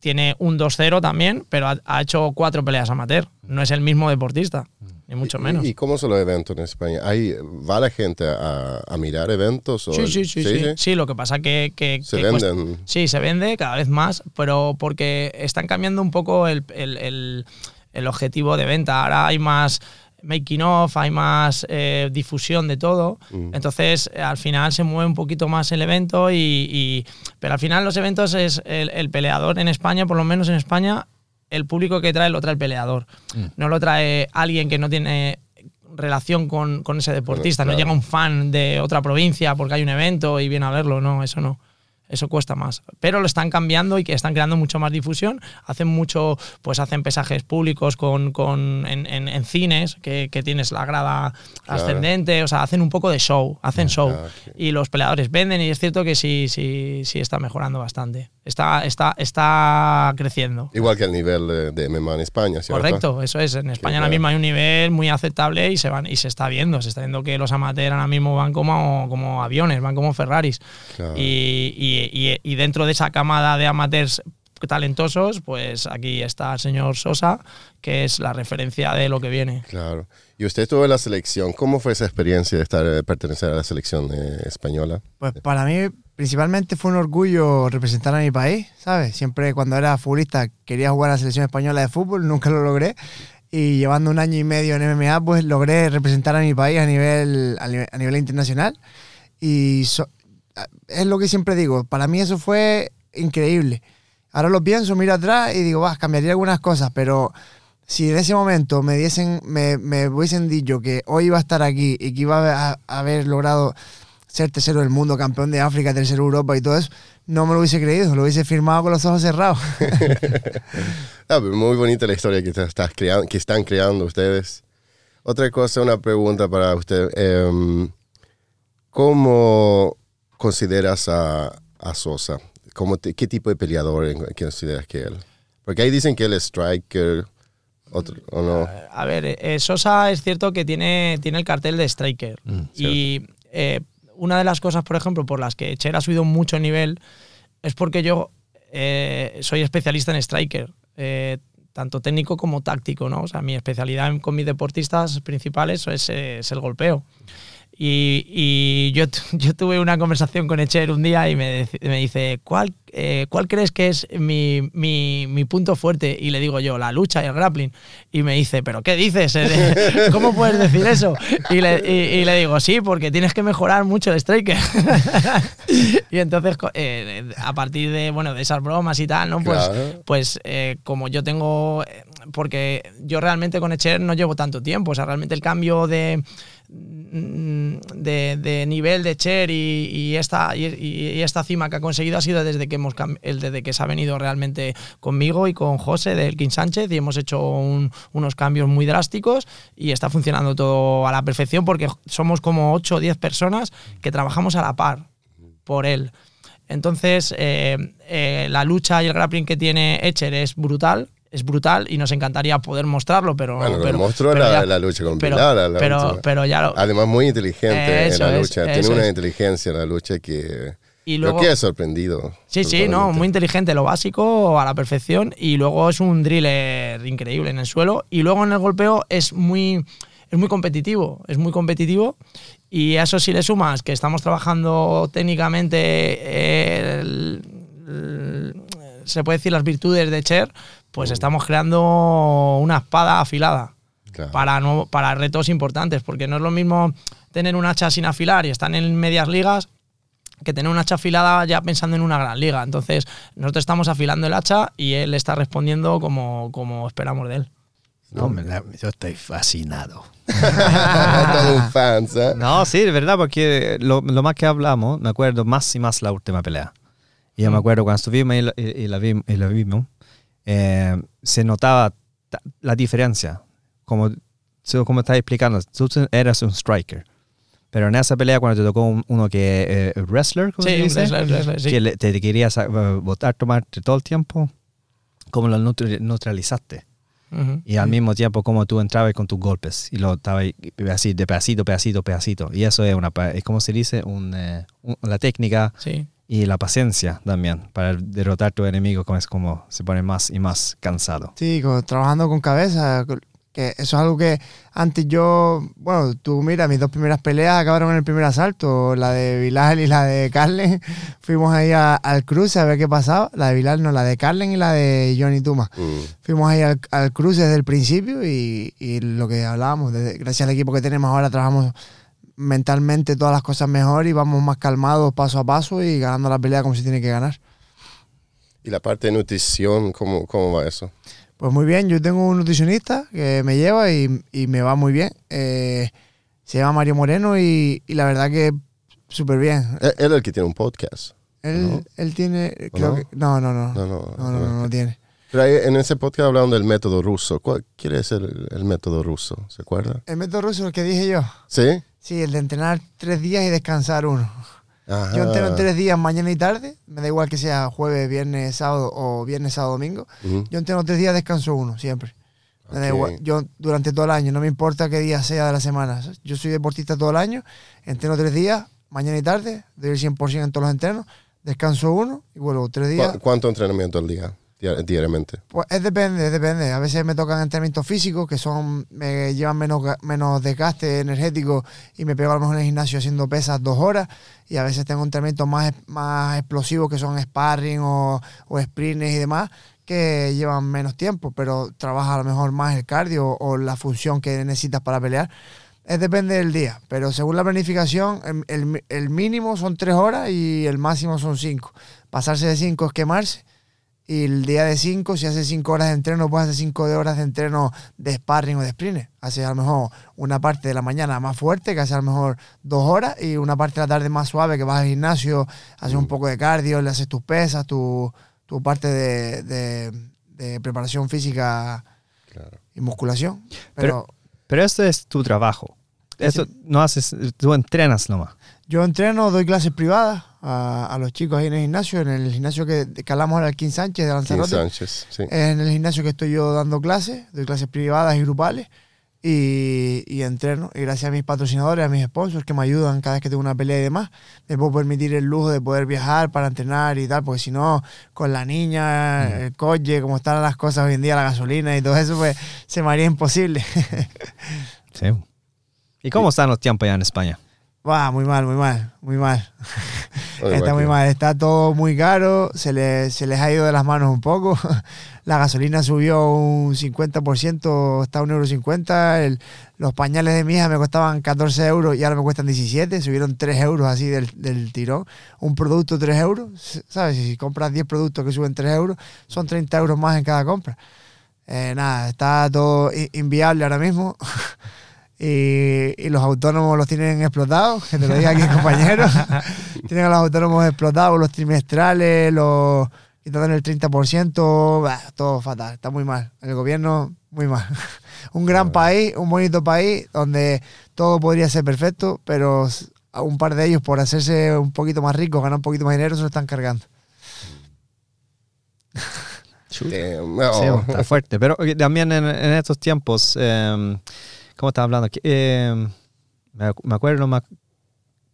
tiene un 2-0 también, pero ha, ha hecho cuatro peleas amateur. No es el mismo deportista, ni mucho ¿Y- menos. ¿Y, cómo son los eventos en España? ¿Hay, ¿Va la gente a, a mirar eventos? O Sí, sí, sí, sí, sí. lo que pasa que, que Se que cuesta- venden. sí, se vende cada vez más, pero porque están cambiando un poco el, el- el- el objetivo de venta. Ahora hay más making of, hay más eh, difusión de todo. Entonces, eh, al final se mueve un poquito más el evento, y, y- pero al final los eventos es el, el peleador en España, por lo menos en España, el público que trae lo trae el peleador. No lo trae alguien que no tiene relación con, con ese deportista. No claro. llega un fan de otra provincia porque hay un evento y viene a verlo. No, eso no. Eso cuesta más. Pero lo están cambiando y que están creando mucho más difusión. Hacen mucho, pues hacen pesajes públicos con, con- en, en- en cines, que, que tienes la grada ascendente. O sea, hacen un poco de show. Hacen show. Ah, ok. Y los peleadores venden y es cierto que sí, sí, sí está mejorando bastante. Está, está, está creciendo. Igual que el nivel de, MMA en España, ¿cierto? Correcto, eso es. En España ahora mismo hay un nivel muy aceptable y se van y se está viendo. Se está viendo que los amateurs ahora mismo van como, como aviones, van como Ferraris. Claro. Y, y- y- y dentro de esa camada de amateurs talentosos, pues aquí está el señor Sosa, que es la referencia de lo que viene. Claro. Y usted estuvo en la selección. ¿Cómo fue esa experiencia de estar eh, pertenecer a la selección eh, española? Pues para mí principalmente fue un orgullo representar a mi país, ¿sabes? Siempre cuando era futbolista quería jugar a la selección española de fútbol, nunca lo logré. Y llevando un año y medio en MMA, pues logré representar a mi país a nivel, a nivel, a nivel internacional. Y so- es lo que siempre digo, para mí eso fue increíble. Ahora lo pienso, miro atrás y digo, va, cambiaría algunas cosas, pero si en ese momento me diesen, me, me hubiesen dicho que hoy iba a estar aquí y que iba a, haber logrado ser tercero del mundo, campeón de África, tercero Europa y todo eso, no me lo hubiese creído, lo hubiese firmado con los ojos cerrados. Ah, muy bonita la historia que, estás creando, que están creando ustedes. Otra cosa, una pregunta para usted. Em, ¿Cómo consideras a, a Sosa? ¿Cómo te- ¿Qué tipo de peleador consideras que él? Porque ahí dicen que él es striker, otro, ¿o no? A ver, eh, Sosa es cierto que tiene, tiene el cartel de striker. y eh, una de las cosas, por ejemplo, por las que Cher ha subido mucho el nivel es porque yo eh, soy especialista en striker. eh, tanto técnico como táctico, ¿no? O sea, mi especialidad con mis deportistas principales es, es el golpeo. Y, y yo, yo tuve una conversación con Echer un día y me, me dice, ¿cuál, eh, ¿cuál crees que es mi, mi- mi punto fuerte? Y le digo yo, la lucha y el grappling. Y me dice, ¿pero qué dices? Eh, ¿Cómo puedes decir eso? Y le, y- y le digo, sí, porque tienes que mejorar mucho el striker. y entonces, eh, a partir de, bueno, de esas bromas y tal, ¿no? Pues, Claro. pues eh, como yo tengo, porque yo realmente con Echer no llevo tanto tiempo, o sea, realmente el cambio de, de, de nivel de Cher y, y esta, y, y esta cima que ha conseguido ha sido desde que, hemos, desde que se ha venido realmente conmigo y con José del King Sánchez y hemos hecho un- unos cambios muy drásticos y está funcionando todo a la perfección porque somos como 8 o 10 personas que trabajamos a la par por él. Entonces, eh, eh, la lucha y el grappling que tiene Echer es brutal, es brutal y nos encantaría poder mostrarlo, pero. Bueno, lo pero, mostró pero la, ya- la lucha con pero, Pilar. la pero, última. pero ya lo. Además, muy inteligente en la es, lucha. Tiene eso una es. inteligencia en la lucha que Y luego- que ha sorprendido. Sí, sí, no, muy inteligente, lo básico a la perfección. Y luego es un driller increíble en el suelo. Y luego en el golpeo es muy, es muy competitivo, es muy competitivo. Y a eso si le sumas que estamos trabajando técnicamente, eh, el- el- se puede decir las virtudes de Cher, pues estamos creando una espada afilada Claro. para, nuevo- para retos importantes, porque no es lo mismo tener un hacha sin afilar y estar en medias ligas que tener un hacha afilada ya pensando en una gran liga. Entonces, nosotros estamos afilando el hacha y él está respondiendo como, como esperamos de él. No, me la- yo estoy fascinado. Todo un fan, ¿sabes? No, sí, de verdad, porque lo, lo más que hablamos, me acuerdo más y más la última pelea. Y yo me acuerdo cuando estuvimos y la, y- y la vim- y la vimos, eh, se notaba ta- la diferencia. Como, como estás explicando, tú eras un striker. Pero en esa pelea, cuando te tocó un- uno que eh, wrestler, ¿cómo Sí, dice? wrestler, wrestler, sí. que le- te, querías votar, tomarte todo el tiempo, ¿cómo lo neutralizaste? Ujú. Y al mismo tiempo como tú entrabas con tus golpes y lo estabas así de pedacito, pedacito, pedacito. Y eso es una, es como se dice, un, eh, un- la técnica Sí. Y la paciencia también para derrotar a tu enemigo como es como se pone más y más cansado. Sí, co- trabajando con cabeza. Que eso es algo que antes yo, bueno, tú mira, mis dos primeras peleas acabaron en el primer asalto, la de Bilal y la de Carlen. Fuimos ahí a- al cruce a ver qué pasaba. La de Bilal no, la de Carlen y la de Johnny Tuma. Mm. Fuimos ahí al, al cruce desde el principio y, y lo que hablábamos, desde- gracias al equipo que tenemos ahora, trabajamos mentalmente todas las cosas mejor y vamos más calmados paso a paso y ganando la pelea como se tiene que ganar. Y la parte de nutrición, ¿cómo, cómo va eso? Pues muy bien, yo tengo un nutricionista que me lleva y, y me va muy bien. Eh, se llama Mario Moreno y, y la verdad que súper bien. Él él es el que tiene un podcast. Él, ¿No? él tiene, creo no? que, no, no, no, No, no, no, no, no, no, tiene. Pero ahí en ese podcast hablaron del método ruso. ¿Cuál quiere decir el, el método ruso? ¿Se acuerda? El método ruso, el que dije yo, ¿Sí? Sí, el de entrenar tres días y descansar uno. Ajá. Yo entreno tres días, mañana y tarde, me da igual que sea jueves, viernes, sábado o viernes, sábado, domingo. Yo entreno tres días, descanso uno, siempre. Me da Ok. igual. Yo durante todo el año, no me importa qué día sea de la semana. Yo soy deportista todo el año, entreno tres días, mañana y tarde, doy el 100% en todos los entrenos, descanso uno y vuelvo tres días. ¿Cu- ¿Cuánto entrenamiento al día, diariamente? Pues es depende, depende. A veces me tocan entrenamientos físicos que son me llevan menos, menos desgaste energético y me pego a lo mejor en el gimnasio haciendo pesas dos horas. Y a veces tengo entrenamientos más, más explosivos que son sparring o, o sprints y demás que llevan menos tiempo, pero trabaja a lo mejor más el cardio o la función que necesitas para pelear. Es depende del día, pero según la planificación, el- el mínimo son tres horas y el máximo son cinco. Pasarse de cinco es quemarse. Y el día de 5, si haces 5 horas de entreno, puedes hacer 5 horas de entreno de sparring o de sprint. Haces a lo mejor una parte de la mañana más fuerte, que haces a lo mejor dos horas, y una parte de la tarde más suave, que vas al gimnasio, haces un poco de cardio, le haces tus pesas, tu, tu parte de, de- de preparación física y musculación. Pero, Pero esto es tu trabajo. Eso no haces, tú entrenas nomás. yo entreno, doy clases privadas a, a los chicos ahí en el gimnasio, en el gimnio que, que hablamos ahora, el King Sánchez de King Lanzarote. Sánchez, sí. en el gimnasio que estoy yo dando clases, doy clases privadas y grupales y, y entreno. Y gracias a mis patrocinadores, a mis sponsors que me ayudan cada vez que tengo una pelea y demás, me puedo permitir el lujo de poder viajar para entrenar y tal, porque si no, con la niña, el coche, como están las cosas hoy en día, la gasolina y todo eso, pues se me haría imposible. Sí. ¿Y cómo están los tiempos allá en España? Va, muy mal, muy mal, muy mal. Oye, Está muy mal, está todo muy caro, se, le- se les ha ido de las manos un poco. La gasolina subió un 50%, está a un euro 50. El- los pañales de mi hija me costaban 14 euros y ahora me cuestan 17. Subieron 3 euros así del, del tirón. Un producto 3 euros, ¿sabes? Si compras 10 productos que suben 3 euros, son 30 euros más en cada compra. Eh, nada, está todo inviable ahora mismo. Y, y los autónomos los tienen explotados, que te lo diga aquí el compañero. tienen a los autónomos explotados, los trimestrales, los quitando el 30%, bah, todo fatal, está muy mal. El gobierno, muy mal. un gran país, un bonito país, donde todo podría ser perfecto, pero a un par de ellos, por hacerse un poquito más ricos, ganar un poquito más dinero, se lo están cargando. Damn, Sí, no. está fuerte. Pero eh, también en, en estos tiempos, eh, ¿cómo estaba hablando? Que, eh, me, ac- me acuerdo,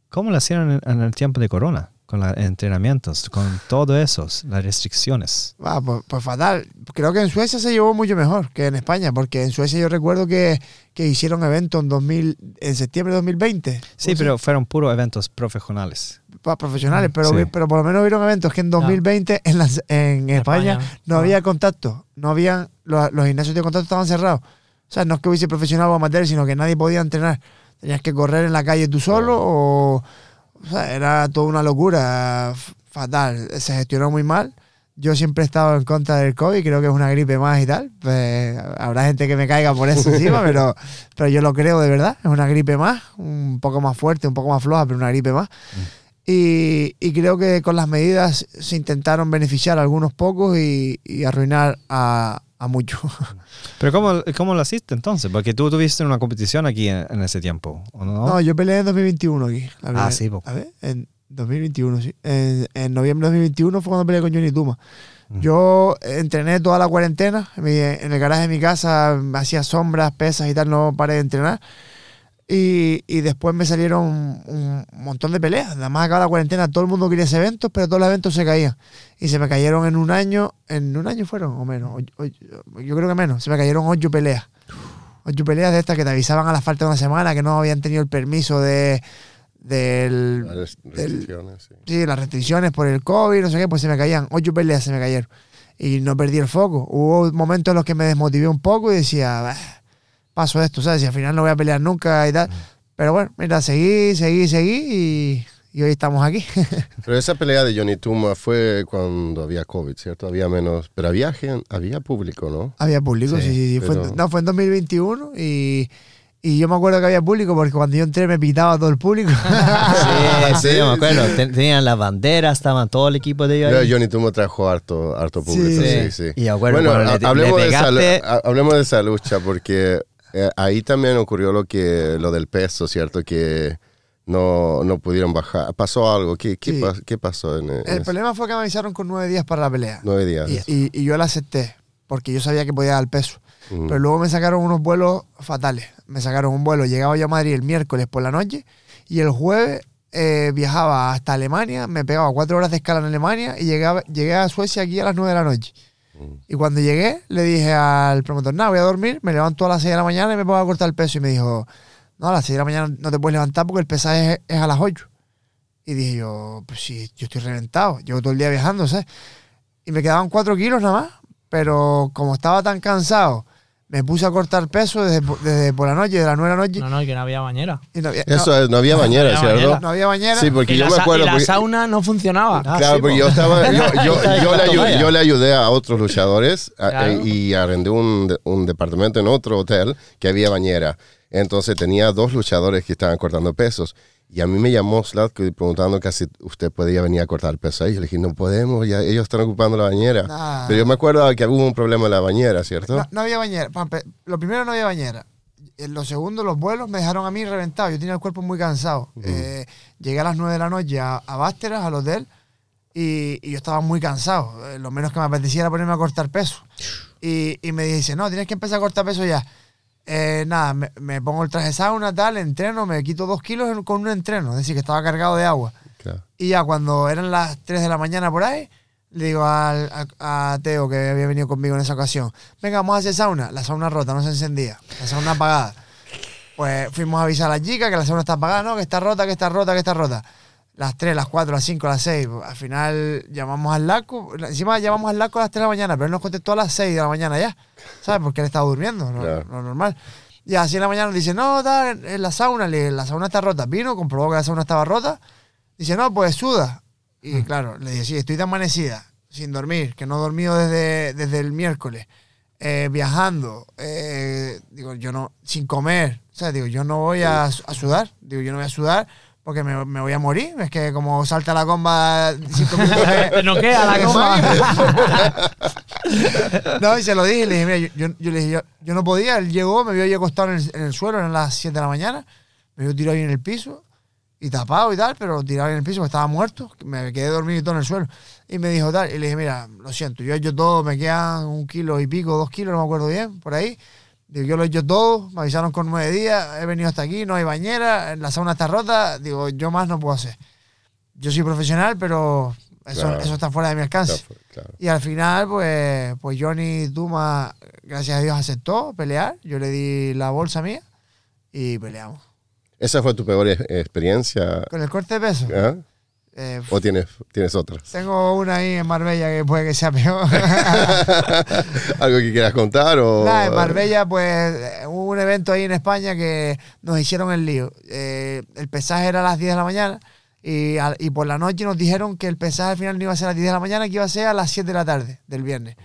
¿cómo lo hicieron en, en el tiempo de Corona? Con los entrenamientos, con todo eso, las restricciones. Ah, pues, pues fatal. Creo que en Suecia se llevó mucho mejor que en España, porque en Suecia yo recuerdo que, que hicieron eventos en, 2000, en septiembre de 2020. Sí, ¿Cómo pero fueron puros eventos profesionales. profesionales, pero, Sí. pero por lo menos hubieron eventos que en 2020 en, las- en España, España, no ah. había contacto, no habían, los, los gimnasios de contacto estaban cerrados. O sea, no es que hubiese profesional o amateur, sino que nadie podía entrenar. Tenías que correr en la calle tú solo o... O sea, era toda una locura, fatal. Se gestionó muy mal. Yo siempre he estado en contra del COVID, creo que es una gripe más y tal. Pues, habrá gente que me caiga por eso encima, pero, pero yo lo creo de verdad. Es una gripe más, un poco más fuerte, un poco más floja, pero una gripe más. Y, y creo que con las medidas se intentaron beneficiar a algunos pocos y, y arruinar a, a muchos. Pero ¿cómo, ¿cómo lo hiciste entonces? Porque tú tuviste una competición aquí en, en ese tiempo, ¿o no? No, yo peleé en 2021 aquí. la Ah, sí, po. A ver, en 2021, sí. En, en noviembre de 2021 fue cuando peleé con Johnny Tuma. Yo entrené toda la cuarentena. en el garaje de mi casa hacía sombras, pesas y tal, no paré de entrenar. Y, y después me salieron un, montón de peleas. Nada más acaba la cuarentena, todo el mundo quería hacer eventos, pero todos los eventos se caían. Y se me cayeron en un año, en un año fueron o menos. o- o- yo creo que menos. Se me cayeron ocho peleas. Ocho peleas de estas que te avisaban a la falta de una semana que no habían tenido el permiso de del, Las restricciones, sí. sí, las restricciones por el COVID, no sé qué, pues se me caían. Ocho peleas se me cayeron. Y no perdí el foco. Hubo momentos en los que me desmotivé un poco y decía, "Bah, paso esto, ¿sabes? Y al final no voy a pelear nunca y tal. Pero bueno, mira, seguí, seguí, seguí y, y hoy estamos aquí. Pero esa pelea de Johnny Tuma fue cuando había COVID, ¿cierto? Había menos, pero había había público, ¿no? había público, sí, Sí, sí, sí. Fue en- pero- no, fue en 2021 y, y yo me acuerdo que había público porque cuando yo entré me pitaba todo el público. Sí, sí, sí. me acuerdo. Ten- Tenían las banderas, estaban todo el equipo de ellos Pero ahí. Johnny Tuma trajo harto, harto público, sí, Sí. sí. Y acuerdo bueno, ha- hablemos, le de esa, ha- hablemos de esa lucha porque eh, ahí también ocurrió lo que lo del peso, ¿cierto? Que no, no pudieron bajar. Pasó algo. ¿Qué, qué, Sí. pas- qué pasó en, en el problema fue que me avisaron con nueve días para la pelea. nueve días? Y, y- y yo la acepté porque yo sabía que podía dar peso. Pero luego me sacaron unos vuelos fatales. Me sacaron un vuelo, llegaba yo a Madrid el miércoles por la noche y el jueves eh, viajaba hasta Alemania, me pegaba cuatro horas de escala en Alemania y llegaba, llegué a Suecia aquí a las nueve de la noche. Y cuando llegué, le dije al promotor, nada, voy a dormir, me levanto a las 6 de la mañana y me pongo a cortar el peso. Y me dijo, no, a las 6 de la mañana no te puedes levantar porque el pesaje es, es a las 8. Y dije yo, pues sí, yo estoy reventado, llevo todo el día viajando, ¿sabes? Y me quedaban 4 kilos nada más, pero como estaba tan cansado, me puse a cortar peso desde, desde por la noche, de las 9 de la noche. No, no, y que no había bañera. Y no había, Eso no- es, no había bañera, había ¿cierto? bañera. no había bañera. Sí, porque y yo la, me acuerdo. y la porque- sauna no funcionaba. Ah, Claro, sí, porque po. yo estaba, yo, yo, yo le ayudé, yo le ayudé a otros luchadores a- Claro. eh, y arrendé un, un departamento en otro hotel que había bañera. Entonces tenía dos luchadores que estaban cortando pesos. Y a mí me llamó Slatko preguntando que si usted podía venir a cortar peso ahí. Yo le dije, no podemos, ya ellos están ocupando la bañera. Nah. Pero yo me acuerdo que hubo un problema en la bañera, ¿cierto? No, no había bañera. Lo primero no había bañera. En lo segundo, los vuelos me dejaron a mí reventado. Yo tenía el cuerpo muy cansado. Eh, llegué a las 9 de la noche a, a Basteras, al hotel, y, y yo estaba muy cansado. Eh, lo menos que me apetecía era ponerme a cortar peso. Y, y me dice, no, tienes que empezar a cortar peso ya. Eh, nada, me, me pongo el traje de sauna, tal, entreno, me quito dos kilos con un entreno. Es decir, que estaba cargado de agua. Claro. Y ya cuando eran las 3 de la mañana por ahí, le digo al, a, a Teo, que había venido conmigo en esa ocasión, venga, vamos a hacer sauna. La sauna rota, no se encendía. La sauna apagada. Pues fuimos a avisar a la chica que la sauna está apagada, no, que está rota, que está rota, que está rota. Las 3, las 4, las 5, las 6. Al final llamamos al LACO. Encima llamamos al LACO a las 3 de la mañana, pero él nos contestó a las 6 de la mañana ya. ¿Sabes? Porque él estaba durmiendo, Claro. lo normal. Y así en la mañana nos dice, no, tal, en la sauna, la sauna está rota. Vino, comprobó que la sauna estaba rota. Dice, no, pues suda. Y claro, le dije, sí, estoy de amanecida, sin dormir, que no he dormido desde, desde el miércoles, eh, viajando, eh, digo, yo no, sin comer, o sea, digo, yo no voy a, a sudar, digo, yo no voy a sudar porque me, me voy a morir, es que como salta la comba cinco minutos Te noquea la comba. no, y se lo dije, y le dije, mira, yo, yo- le dije, yo, yo no podía, él llegó, me vio ahí acostado en el, en el suelo, eran las 7 de la mañana, me vio tirado ahí en el piso, y tapado y tal, pero tirado en el piso, estaba muerto, me quedé dormido y todo en el suelo. Y me dijo tal, y le dije, mira, lo siento, yo he hecho todo, me quedan un kilo y pico, dos kilos, no me acuerdo bien, por ahí. Digo, yo lo he hecho todo, me avisaron con nueve días, he venido hasta aquí, no hay bañera, la sauna está rota, digo, yo más no puedo hacer. Yo soy profesional, pero eso, Claro. eso está fuera de mi alcance. Claro, claro. Y al final, pues, pues Johnny Tuma, gracias a Dios, aceptó pelear. Yo le di la bolsa mía y peleamos. ¿Esa fue tu peor e- experiencia? Con el corte de peso, ¿Ah? Eh, ¿O tienes, tienes otras? tengo una ahí en Marbella que puede que sea peor. ¿Algo que quieras contar? O... Nada, en Marbella, pues, hubo un evento ahí en España que nos hicieron el lío. Eh, el pesaje era a las 10 de la mañana y, y por la noche nos dijeron que el pesaje al final no iba a ser a las 10 de la mañana, que iba a ser a las 7 de la tarde del viernes.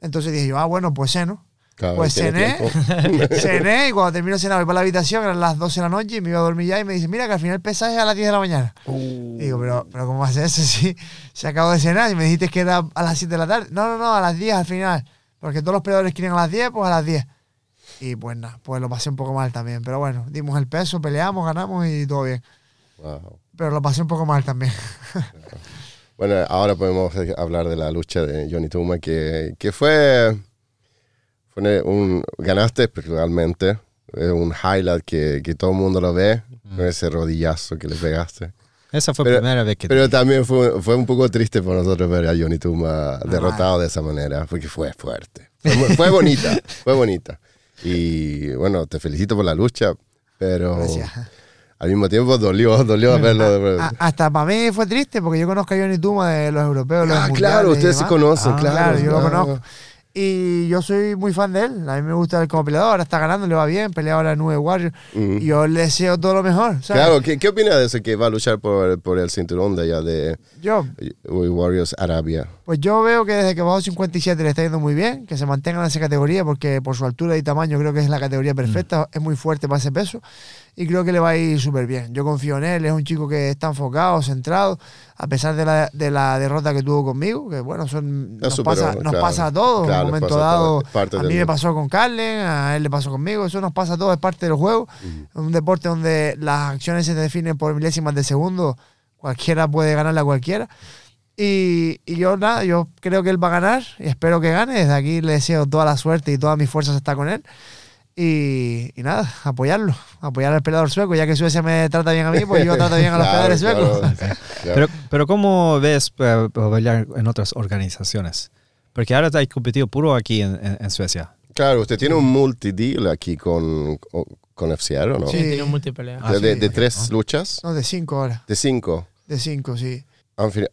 Entonces dije yo, ah, bueno, pues ceno. Pues cené, cené y cuando termino de cenar voy para la habitación, eran las 12 de la noche y me iba a dormir ya y me dice, mira que al final el pesaje es a las 10 de la mañana. Y digo, pero, pero ¿cómo hace eso si se acabó de cenar y me dijiste que era a las 7 de la tarde? No, no, no, a las 10 al final. Porque todos los peleadores quieren a las 10, pues a las 10. Y pues nada, pues lo pasé un poco mal también. Pero bueno, dimos el peso, peleamos, ganamos y todo bien. Wow. Pero lo pasé un poco mal también. Bueno, ahora podemos hablar de la lucha de Johnny Tuma, que, que fue, fue un... Ganaste realmente, es un highlight que, que todo el mundo lo ve, con ese rodillazo que le pegaste. Esa fue la primera vez que... Pero también fue, fue un poco triste para nosotros ver a Johnny Tuma derrotado de esa manera, porque fue fuerte. Fue, fue bonita, fue bonita. Y bueno, te felicito por la lucha, pero Gracias. al mismo tiempo dolió, dolió verlo. A- hasta para mí fue triste porque yo conozco a Johnny Tuma de los europeos, los Ah, claro, ustedes se conocen, Ah, claro. yo lo claro. conozco. Y yo soy muy fan de él. A mí me gusta él como peleador. Ahora está ganando, le va bien. Pelea ahora en Nube Warrior. Ujú. Y yo le deseo todo lo mejor. ¿sabes? Claro, ¿qué, qué opina de eso que va a luchar por, por el cinturón de allá de Yo, Warriors Arabia? pues yo veo que desde que bajó 57 le está yendo muy bien. Que se mantenga en esa categoría porque por su altura y tamaño creo que es la categoría perfecta. Es muy fuerte para ese peso. Y creo que le va a ir súper bien. Yo confío en él. Es un chico que está enfocado, centrado. A pesar de la, de la derrota que tuvo conmigo. Que bueno, son, nos, superó, pasa, nos claro. pasa a todos. Claro, en un momento a dado, a del- mí me pasó con Carlen, a él le pasó conmigo. Eso nos pasa a todos, es parte del juego. Es un deporte donde las acciones se definen por milésimas de segundo. Cualquiera puede ganarle a cualquiera. Y, y yo nada, yo creo que él va a ganar y espero que gane. Desde aquí le deseo toda la suerte y todas mis fuerzas está con él. Y, y nada, apoyarlo, apoyar al peleador sueco, ya que Suecia me trata bien a mí, pues yo trato bien a los Claro, peleadores suecos. claro, claro. Pero, pero ¿cómo ves eh, pelear en otras organizaciones? Porque ahora has competido puro aquí en, en- en Suecia. Claro, usted tiene un multi-deal aquí con, con FCR, ¿o no? Sí. Tiene un multipelea. Ah, de, de- sí. de tres luchas, No, de cinco horas, de cinco. de cinco, sí.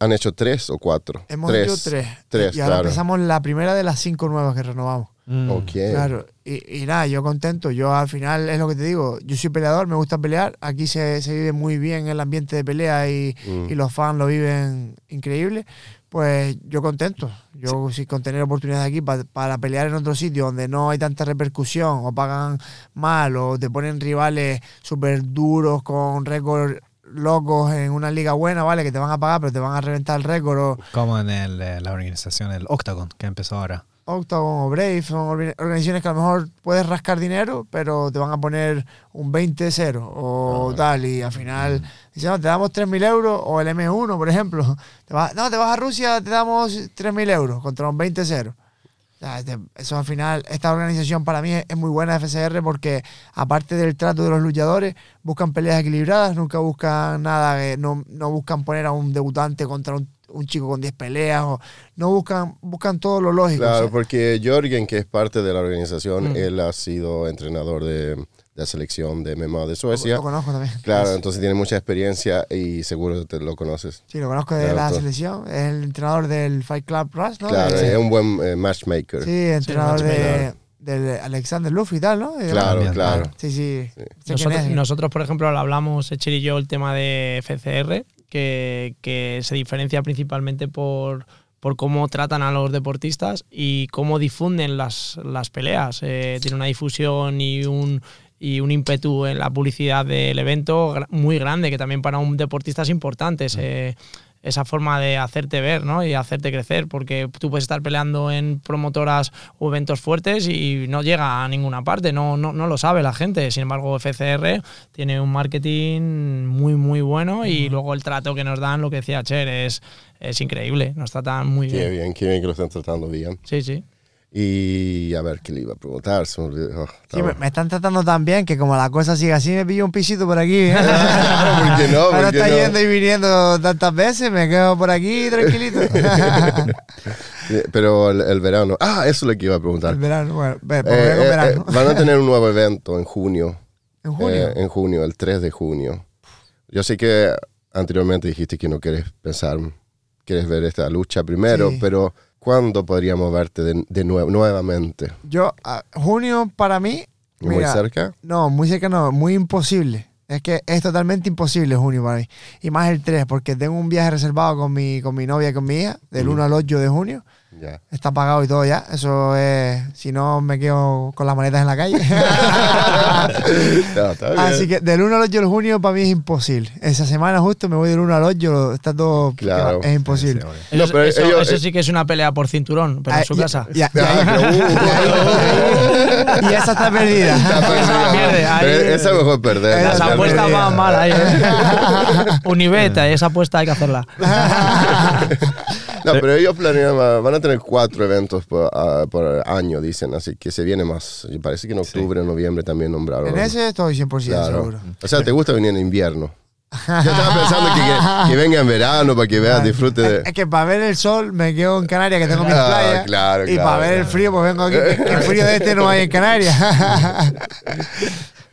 Han, hecho tres o cuatro. Hemos tres. hecho tres. Tres, y ahora claro. empezamos la primera de las cinco nuevas que renovamos. Mm. Ok. Claro, y, y nada, yo contento. Yo al final es lo que te digo. Yo soy peleador, me gusta pelear. Aquí se, se vive muy bien el ambiente de pelea y, Mm. y los fans lo viven increíble. Pues yo contento. Yo sí con tener oportunidades aquí pa- para pelear en otro sitio donde no hay tanta repercusión o pagan mal o te ponen rivales súper duros con récord locos en una liga buena, ¿vale? Que te van a pagar pero te van a reventar el récord o Como en el, eh, la organización, el Octagon, que empezó ahora. Octagon o Brave son orga- organizaciones que a lo mejor puedes rascar dinero, pero te van a poner un 20-0 o tal, y al final dicen, no, te damos 3.000 euros, o el M1, por ejemplo, te vas, no, te vas a Rusia, te damos 3.000 euros contra un 20-0. O sea, este- Eso al final, esta organización para mí es, muy buena, FCR, porque aparte del trato de los luchadores, buscan peleas equilibradas, nunca buscan nada, que no, no buscan poner a un debutante contra un, un chico con 10 peleas, o no buscan, buscan todo lo lógico. o Claro, sea, porque Jorgen, que es parte de la organización, Mm. él ha sido entrenador de, de la selección de MMA de Suecia. Lo conozco también. Claro, entonces tiene mucha experiencia y seguro te lo conoces. Sí, lo conozco de Claro, la todo. selección. Es el entrenador del Fight Club Rush, ¿no? Claro, De- es un buen eh, matchmaker. Sí, entrenador de, matchmaker. del Alexander Luffy y tal, ¿no? Claro, claro. Sí, sí. Quién Nosotros, por ejemplo, lo hablamos, Echer y yo, el tema de FCR, que, que se diferencia principalmente por, por cómo tratan a los deportistas y cómo difunden las, las peleas. Eh, tiene una difusión y un, y un ímpetu en la publicidad del evento muy grande, que también para un deportista es importante. ese- esa forma de hacerte ver ¿no? y hacerte crecer, porque tú puedes estar peleando en promotoras o eventos fuertes y no llega a ninguna parte, no, no, no lo sabe la gente. Sin embargo, FCR tiene un marketing muy, muy bueno y luego el trato que nos dan, lo que decía Cher, es, es increíble, nos tratan muy Qué bien. bien, qué bien que lo están tratando bien. Sí, sí. Y a ver, ¿qué le iba a preguntar? Oh, Sí, me, me están tratando tan bien que como la cosa sigue así, me pillo un pisito por aquí. ¿eh? ¿Por qué no? ¿Por Ahora está no? yendo y viniendo tantas veces, me quedo por aquí tranquilito. Pero el, el verano. Ah, eso es lo que iba a preguntar. El verano, bueno, ve- Eh, eh, verano. eh, van a tener un nuevo evento en junio. en junio. Eh, en junio, el 3 de junio. Yo sé que anteriormente dijiste que no quieres pensar, quieres ver esta lucha primero, Sí. pero ¿cuándo podríamos verte de, de nuevo, nuevamente? Yo, ah, junio para mí. ¿Muy mira, cerca? No, muy cerca no, muy imposible. Es que es totalmente imposible junio para mí. Y más el 3, porque tengo un viaje reservado con mi, con mi novia y con mi hija, del 1 al 8 de junio. Ya. Está pagado y todo ya. Eso es. Si no, me quedo con las maletas en la calle. No, está bien. Así que del 1 al 8 de junio para mí es imposible. Esa semana justo me voy del 1 al 8, está todo. Claro. Es imposible. No, Eso, pero eso- ellos- eso sí que es una pelea por cinturón, pero Ah, en su y- casa. y- y- Ah, y esa está perdida. está perdida. Esa la pierde, ahí- Pero esa es mejor perder. Las Esa apuestas van mal ahí. ¿eh? Unibeta, esa apuesta hay que hacerla. No, pero ellos planean, ah, van a tener cuatro eventos por, ah, por año, dicen, así que se viene más. Y Parece que en octubre, noviembre también nombraron. En ese estoy 100% Claro. seguro. O sea, ¿te gusta venir en invierno? Yo estaba pensando que, que, que venga en verano para que veas, disfrute de... Es que para ver el sol me quedo en Canarias, que tengo mis Ah, playas. claro, y claro, para ver el frío, pues vengo aquí. que- que frío de este no hay en Canarias.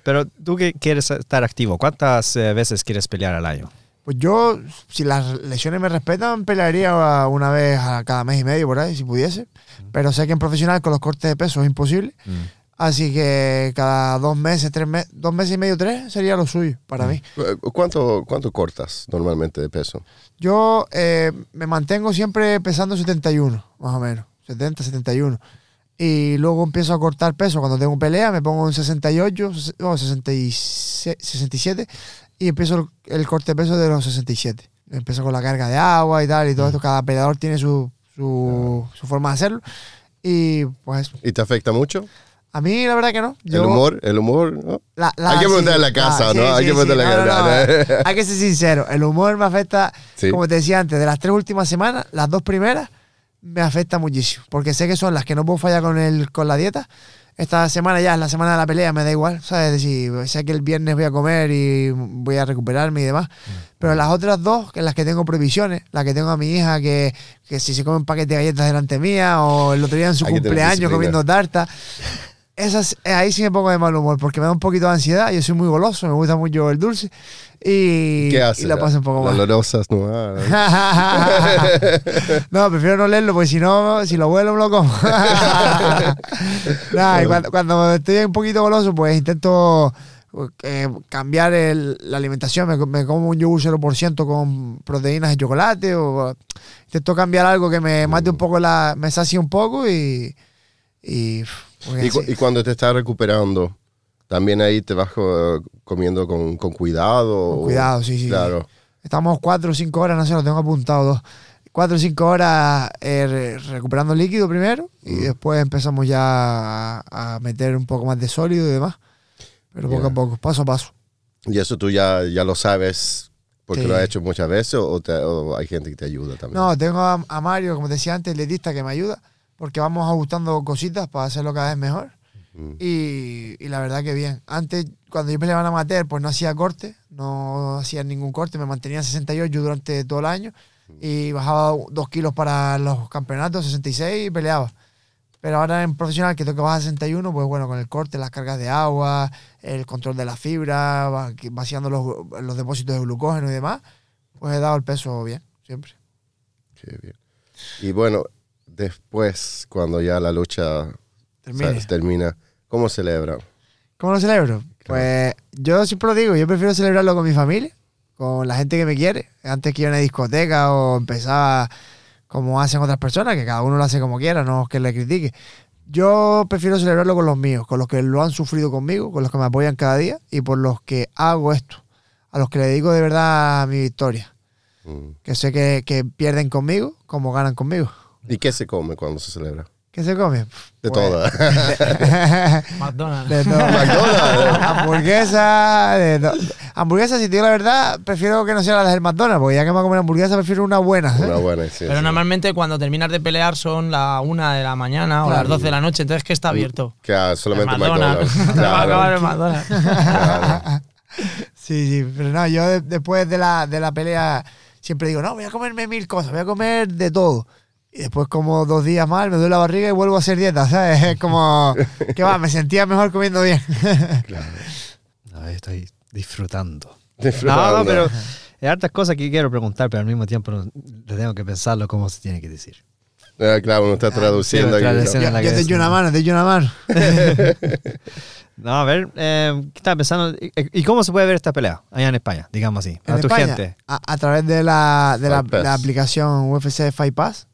Pero tú que quieres estar activo, ¿cuántas eh, veces quieres pelear al año? Pues yo, si las lesiones me respetan, pelearía una vez a cada mes y medio por ahí, si pudiese. Pero sé que en profesional con los cortes de peso es imposible. Así que cada dos meses, tres meses, dos meses y medio, tres sería lo suyo para mí. Eh, ¿Cuánto, ¿Cuánto cortas normalmente de peso? Yo eh, me mantengo siempre pesando 71, más o menos. 70, 71. Y luego empiezo a cortar peso. Cuando tengo pelea me pongo en 68, ses- no, 66, 67 y empiezo el, el corte de peso de los 67. Empiezo con la carga de agua y tal y todo esto. Cada peleador tiene su, su, su forma de hacerlo. Y pues ¿Y te afecta mucho? a mí la verdad que no. Yo- ¿El humor? ¿El humor? ¿no? la- la- Hay que preguntar en la casa, ah, ¿no? sí, Hay sí, que preguntar en la No, casa. no. Hay que ser sincero. El humor me afecta, como te decía antes, de las tres últimas semanas, las dos primeras me afecta muchísimo. Porque sé que son las que no puedo fallar con, el, con la dieta. Esta semana ya es la semana de la pelea, me da igual. ¿sabes? Es decir, sé que el viernes voy a comer y voy a recuperarme y demás. Pero las otras dos, que en las que tengo previsiones, la que tengo a mi hija, que, que si se come un paquete de galletas delante mía, o el otro día en su cumpleaños comiendo tarta. Esas, eh, ahí sí me pongo de mal humor porque me da un poquito de ansiedad. Yo soy muy goloso, me gusta mucho el dulce. Y, y la paso un poco mal. lorosas, no. No, prefiero no leerlo porque si no, si lo vuelo me lo como. Nah, y cuando, cuando estoy un poquito goloso, pues intento eh, cambiar el- la alimentación. Me, me como un yogur 0% con proteínas de chocolate o intento cambiar algo que me mate un poco la, me sacie un poco y. Y, Y, cu- y cuando te estás recuperando, también ahí te vas eh, comiendo con, con cuidado. Con o- cuidado, sí, sí. Claro. Estamos cuatro o cinco horas, no sé, lo tengo apuntado dos. Cuatro o cinco horas eh, re- recuperando líquido primero y Mm. después empezamos ya a, a meter un poco más de sólido y demás. Pero poco Ya. a poco, paso a paso. Y eso tú ya, ya lo sabes porque Sí. lo has hecho muchas veces o, te- o hay gente que te ayuda también. No, tengo a, a Mario, como te decía antes, el dietista que me ayuda porque vamos ajustando cositas para hacerlo cada vez mejor. Mm. Y, y la verdad que bien. Antes, cuando yo peleaba en amateur, pues no hacía corte, no hacía ningún corte, me mantenía en 68 durante todo el año y bajaba dos kilos para los campeonatos, 66 y peleaba. Pero ahora en profesional, que tengo que bajar a 61, pues bueno, con el corte, las cargas de agua, el control de la fibra, vaciando los, los depósitos de glucógeno y demás, pues he dado el peso bien, siempre. Qué bien. Y bueno, después, cuando ya la lucha termina, ¿cómo celebran? ¿Cómo lo celebro? Pues yo siempre lo digo, yo prefiero celebrarlo con mi familia, con la gente que me quiere, antes que ir a una discoteca o empezar como hacen otras personas, que cada uno lo hace como quiera, no que le critique. Yo prefiero celebrarlo con los míos, con los que lo han sufrido conmigo, con los que me apoyan cada día y por los que hago esto, a los que le dedico de verdad mi victoria, Mm. que sé que, que pierden conmigo como ganan conmigo. ¿Y qué se come cuando se celebra? ¿Qué se come? De Pues- todo. McDonald's. De todo. McDonald's. hamburguesa, de to- hamburguesa, si te digo la verdad, prefiero que no sea la del McDonald's, porque ya que me voy a comer hamburguesa, prefiero una buena. ¿eh? Una buena, sí, Pero sí. normalmente cuando terminas de pelear son la una de la mañana o Claro. las 12 de la noche, entonces que está abierto. Que ah, solamente El McDonald's. McDonald's. Va a acabar el Claro, McDonald's. claro. Sí, sí, pero no, yo de- después de la, de la pelea siempre digo, no, voy a comerme mil cosas, voy a comer de todo. Y después como dos días mal, me duele la barriga y vuelvo a hacer dieta, ¿sabes? Es como, que va, me sentía mejor comiendo bien. No, estoy disfrutando. Disfrutando. No, no, pero hay hartas cosas que quiero preguntar, pero al mismo tiempo no- le tengo que pensarlo cómo se tiene que decir. Ah, claro, uno está traduciendo. sí, aquí, ¿no? yo yo te echo una mano, te echo una mano. No, a ver, eh, ¿qué estaba pensando? ¿Y, y cómo se puede ver esta pelea allá en España? Digamos así, En a tu España, gente. A, a través de la, de la aplicación UFC Fight Pass.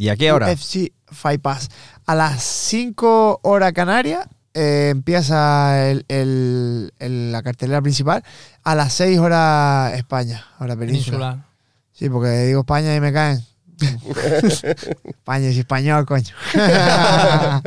¿Y a qué hora? UFC Fight Pass. A las 5 horas Canarias eh, empieza el- el- el- la cartelera principal. A las 6 horas España, hora península. Peninsular. Sí, porque digo España y me caen. España es español, coño.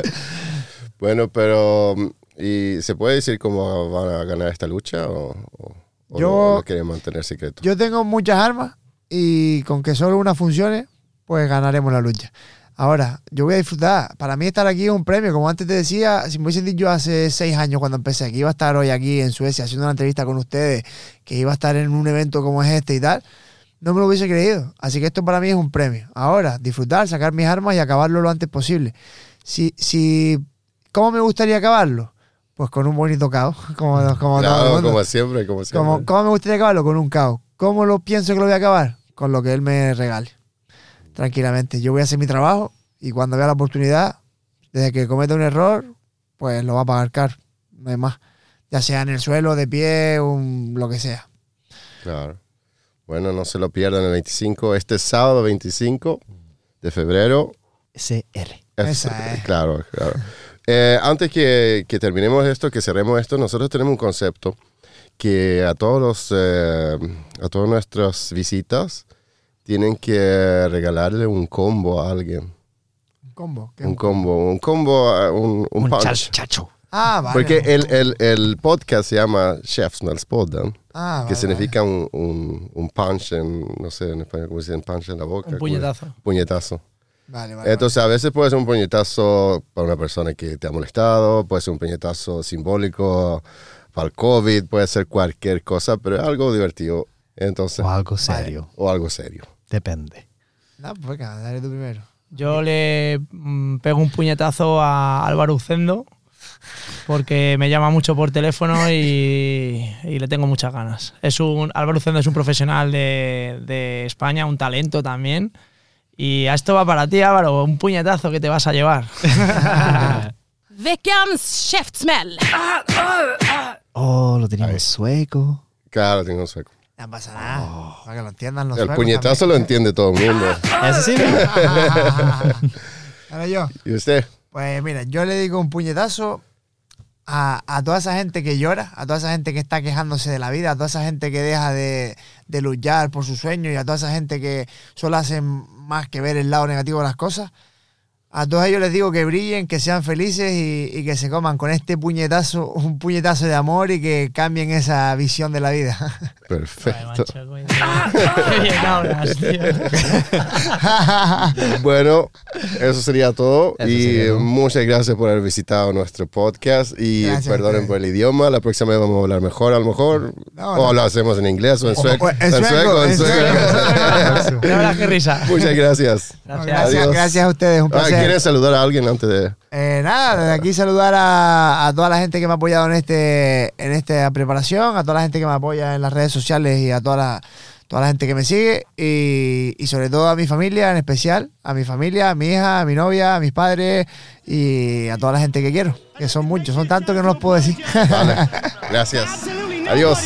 Bueno, pero ¿y se puede decir cómo van a ganar esta lucha o, o- o Yo- no, lo quieren mantener secreto? Yo tengo muchas armas y con que solo una funcione, pues ganaremos la lucha. Ahora, yo voy a disfrutar. Para mí estar aquí es un premio. Como antes te decía, si me hubiesen dicho hace seis años cuando empecé que iba a estar hoy aquí en Suecia haciendo una entrevista con ustedes, que iba a estar en un evento como es este y tal, no me lo hubiese creído. Así que esto para mí es un premio. Ahora, disfrutar, sacar mis armas y acabarlo lo antes posible. Si, si, ¿Cómo me gustaría acabarlo? Pues con un bonito caos, como, como todo el Claro, mundo. como siempre, como siempre. ¿Cómo, cómo me gustaría acabarlo? Con un caos. ¿Cómo lo pienso que lo voy a acabar? Con lo que él me regale. Tranquilamente. Yo voy a hacer mi trabajo y cuando vea la oportunidad, desde que cometa un error, pues lo va a pagar caro. No hay más. Ya sea en el suelo, de pie, un, lo que sea. Claro. Bueno, no se lo pierdan el 25, este sábado 25 de febrero. CR. Esa es. Claro, claro. Eh, antes que, que terminemos esto, que cerremos esto, nosotros tenemos un concepto que a todos los, eh, a todas nuestras visitas tienen que regalarle un combo a alguien. Un combo. ¿qué? Un combo, un combo, eh, un, un Un punch. chacho. Ah, vale. Porque el, el, el podcast se llama Chefsmällspodden, Ah, que vale, significa un, un, un punch en, no sé en español cómo se dice, un punch en la boca. Un puñetazo. Puñetazo. Vale, vale, Entonces, a veces puede ser un puñetazo para una persona que te ha molestado, puede ser un puñetazo simbólico para el COVID, puede ser cualquier cosa, pero es algo divertido. Entonces, O algo serio. o algo serio. Depende. No, pues venga, dale tú primero. Yo le mm, pego un puñetazo a Álvaro Ucendo porque me llama mucho por teléfono y, y le tengo muchas ganas. Es un, Álvaro Ucendo es un profesional de, de España, un talento también. Y a esto va para ti, Álvaro, un puñetazo que te vas a llevar. Veckans käftsmäll! Oh, lo tenía en sueco. Claro, tengo sueco. No pasa nada. Para que lo entiendan los El puñetazo lo entiende todo el mundo. Ese sí. Ahora yo. ¿Y usted? Pues mira, yo le digo un puñetazo a, a toda esa gente que llora, a toda esa gente que está quejándose de la vida, a toda esa gente que deja de, de luchar por sus sueños y a toda esa gente que solo hacen más que ver el lado negativo de las cosas. A todos ellos les digo que brillen, que sean felices y, y que se coman con este puñetazo, un puñetazo de amor y que cambien esa visión de la vida. Perfecto. Bueno, eso sería todo. Eso y sería muchas gracias por haber visitado nuestro podcast. Y Gracias perdonen por el idioma. La próxima vez vamos a hablar mejor, a lo mejor. No, o lo hacemos en inglés o en sueco. En sueco, en. Muchas gracias. Gracias. Gracias, Adiós. gracias a ustedes, un Ah, placer. ¿Quieren saludar a alguien antes de.? Eh, nada, desde aquí saludar a, a toda la gente que me ha apoyado en este en esta preparación, a toda la gente que me apoya en las redes sociales y a toda la, toda la gente que me sigue y, y sobre todo a mi familia en especial, a mi familia, a mi hija, a mi novia, a mis padres y a toda la gente que quiero, que son muchos, son tantos que no los puedo decir. Vale. Gracias. Adiós.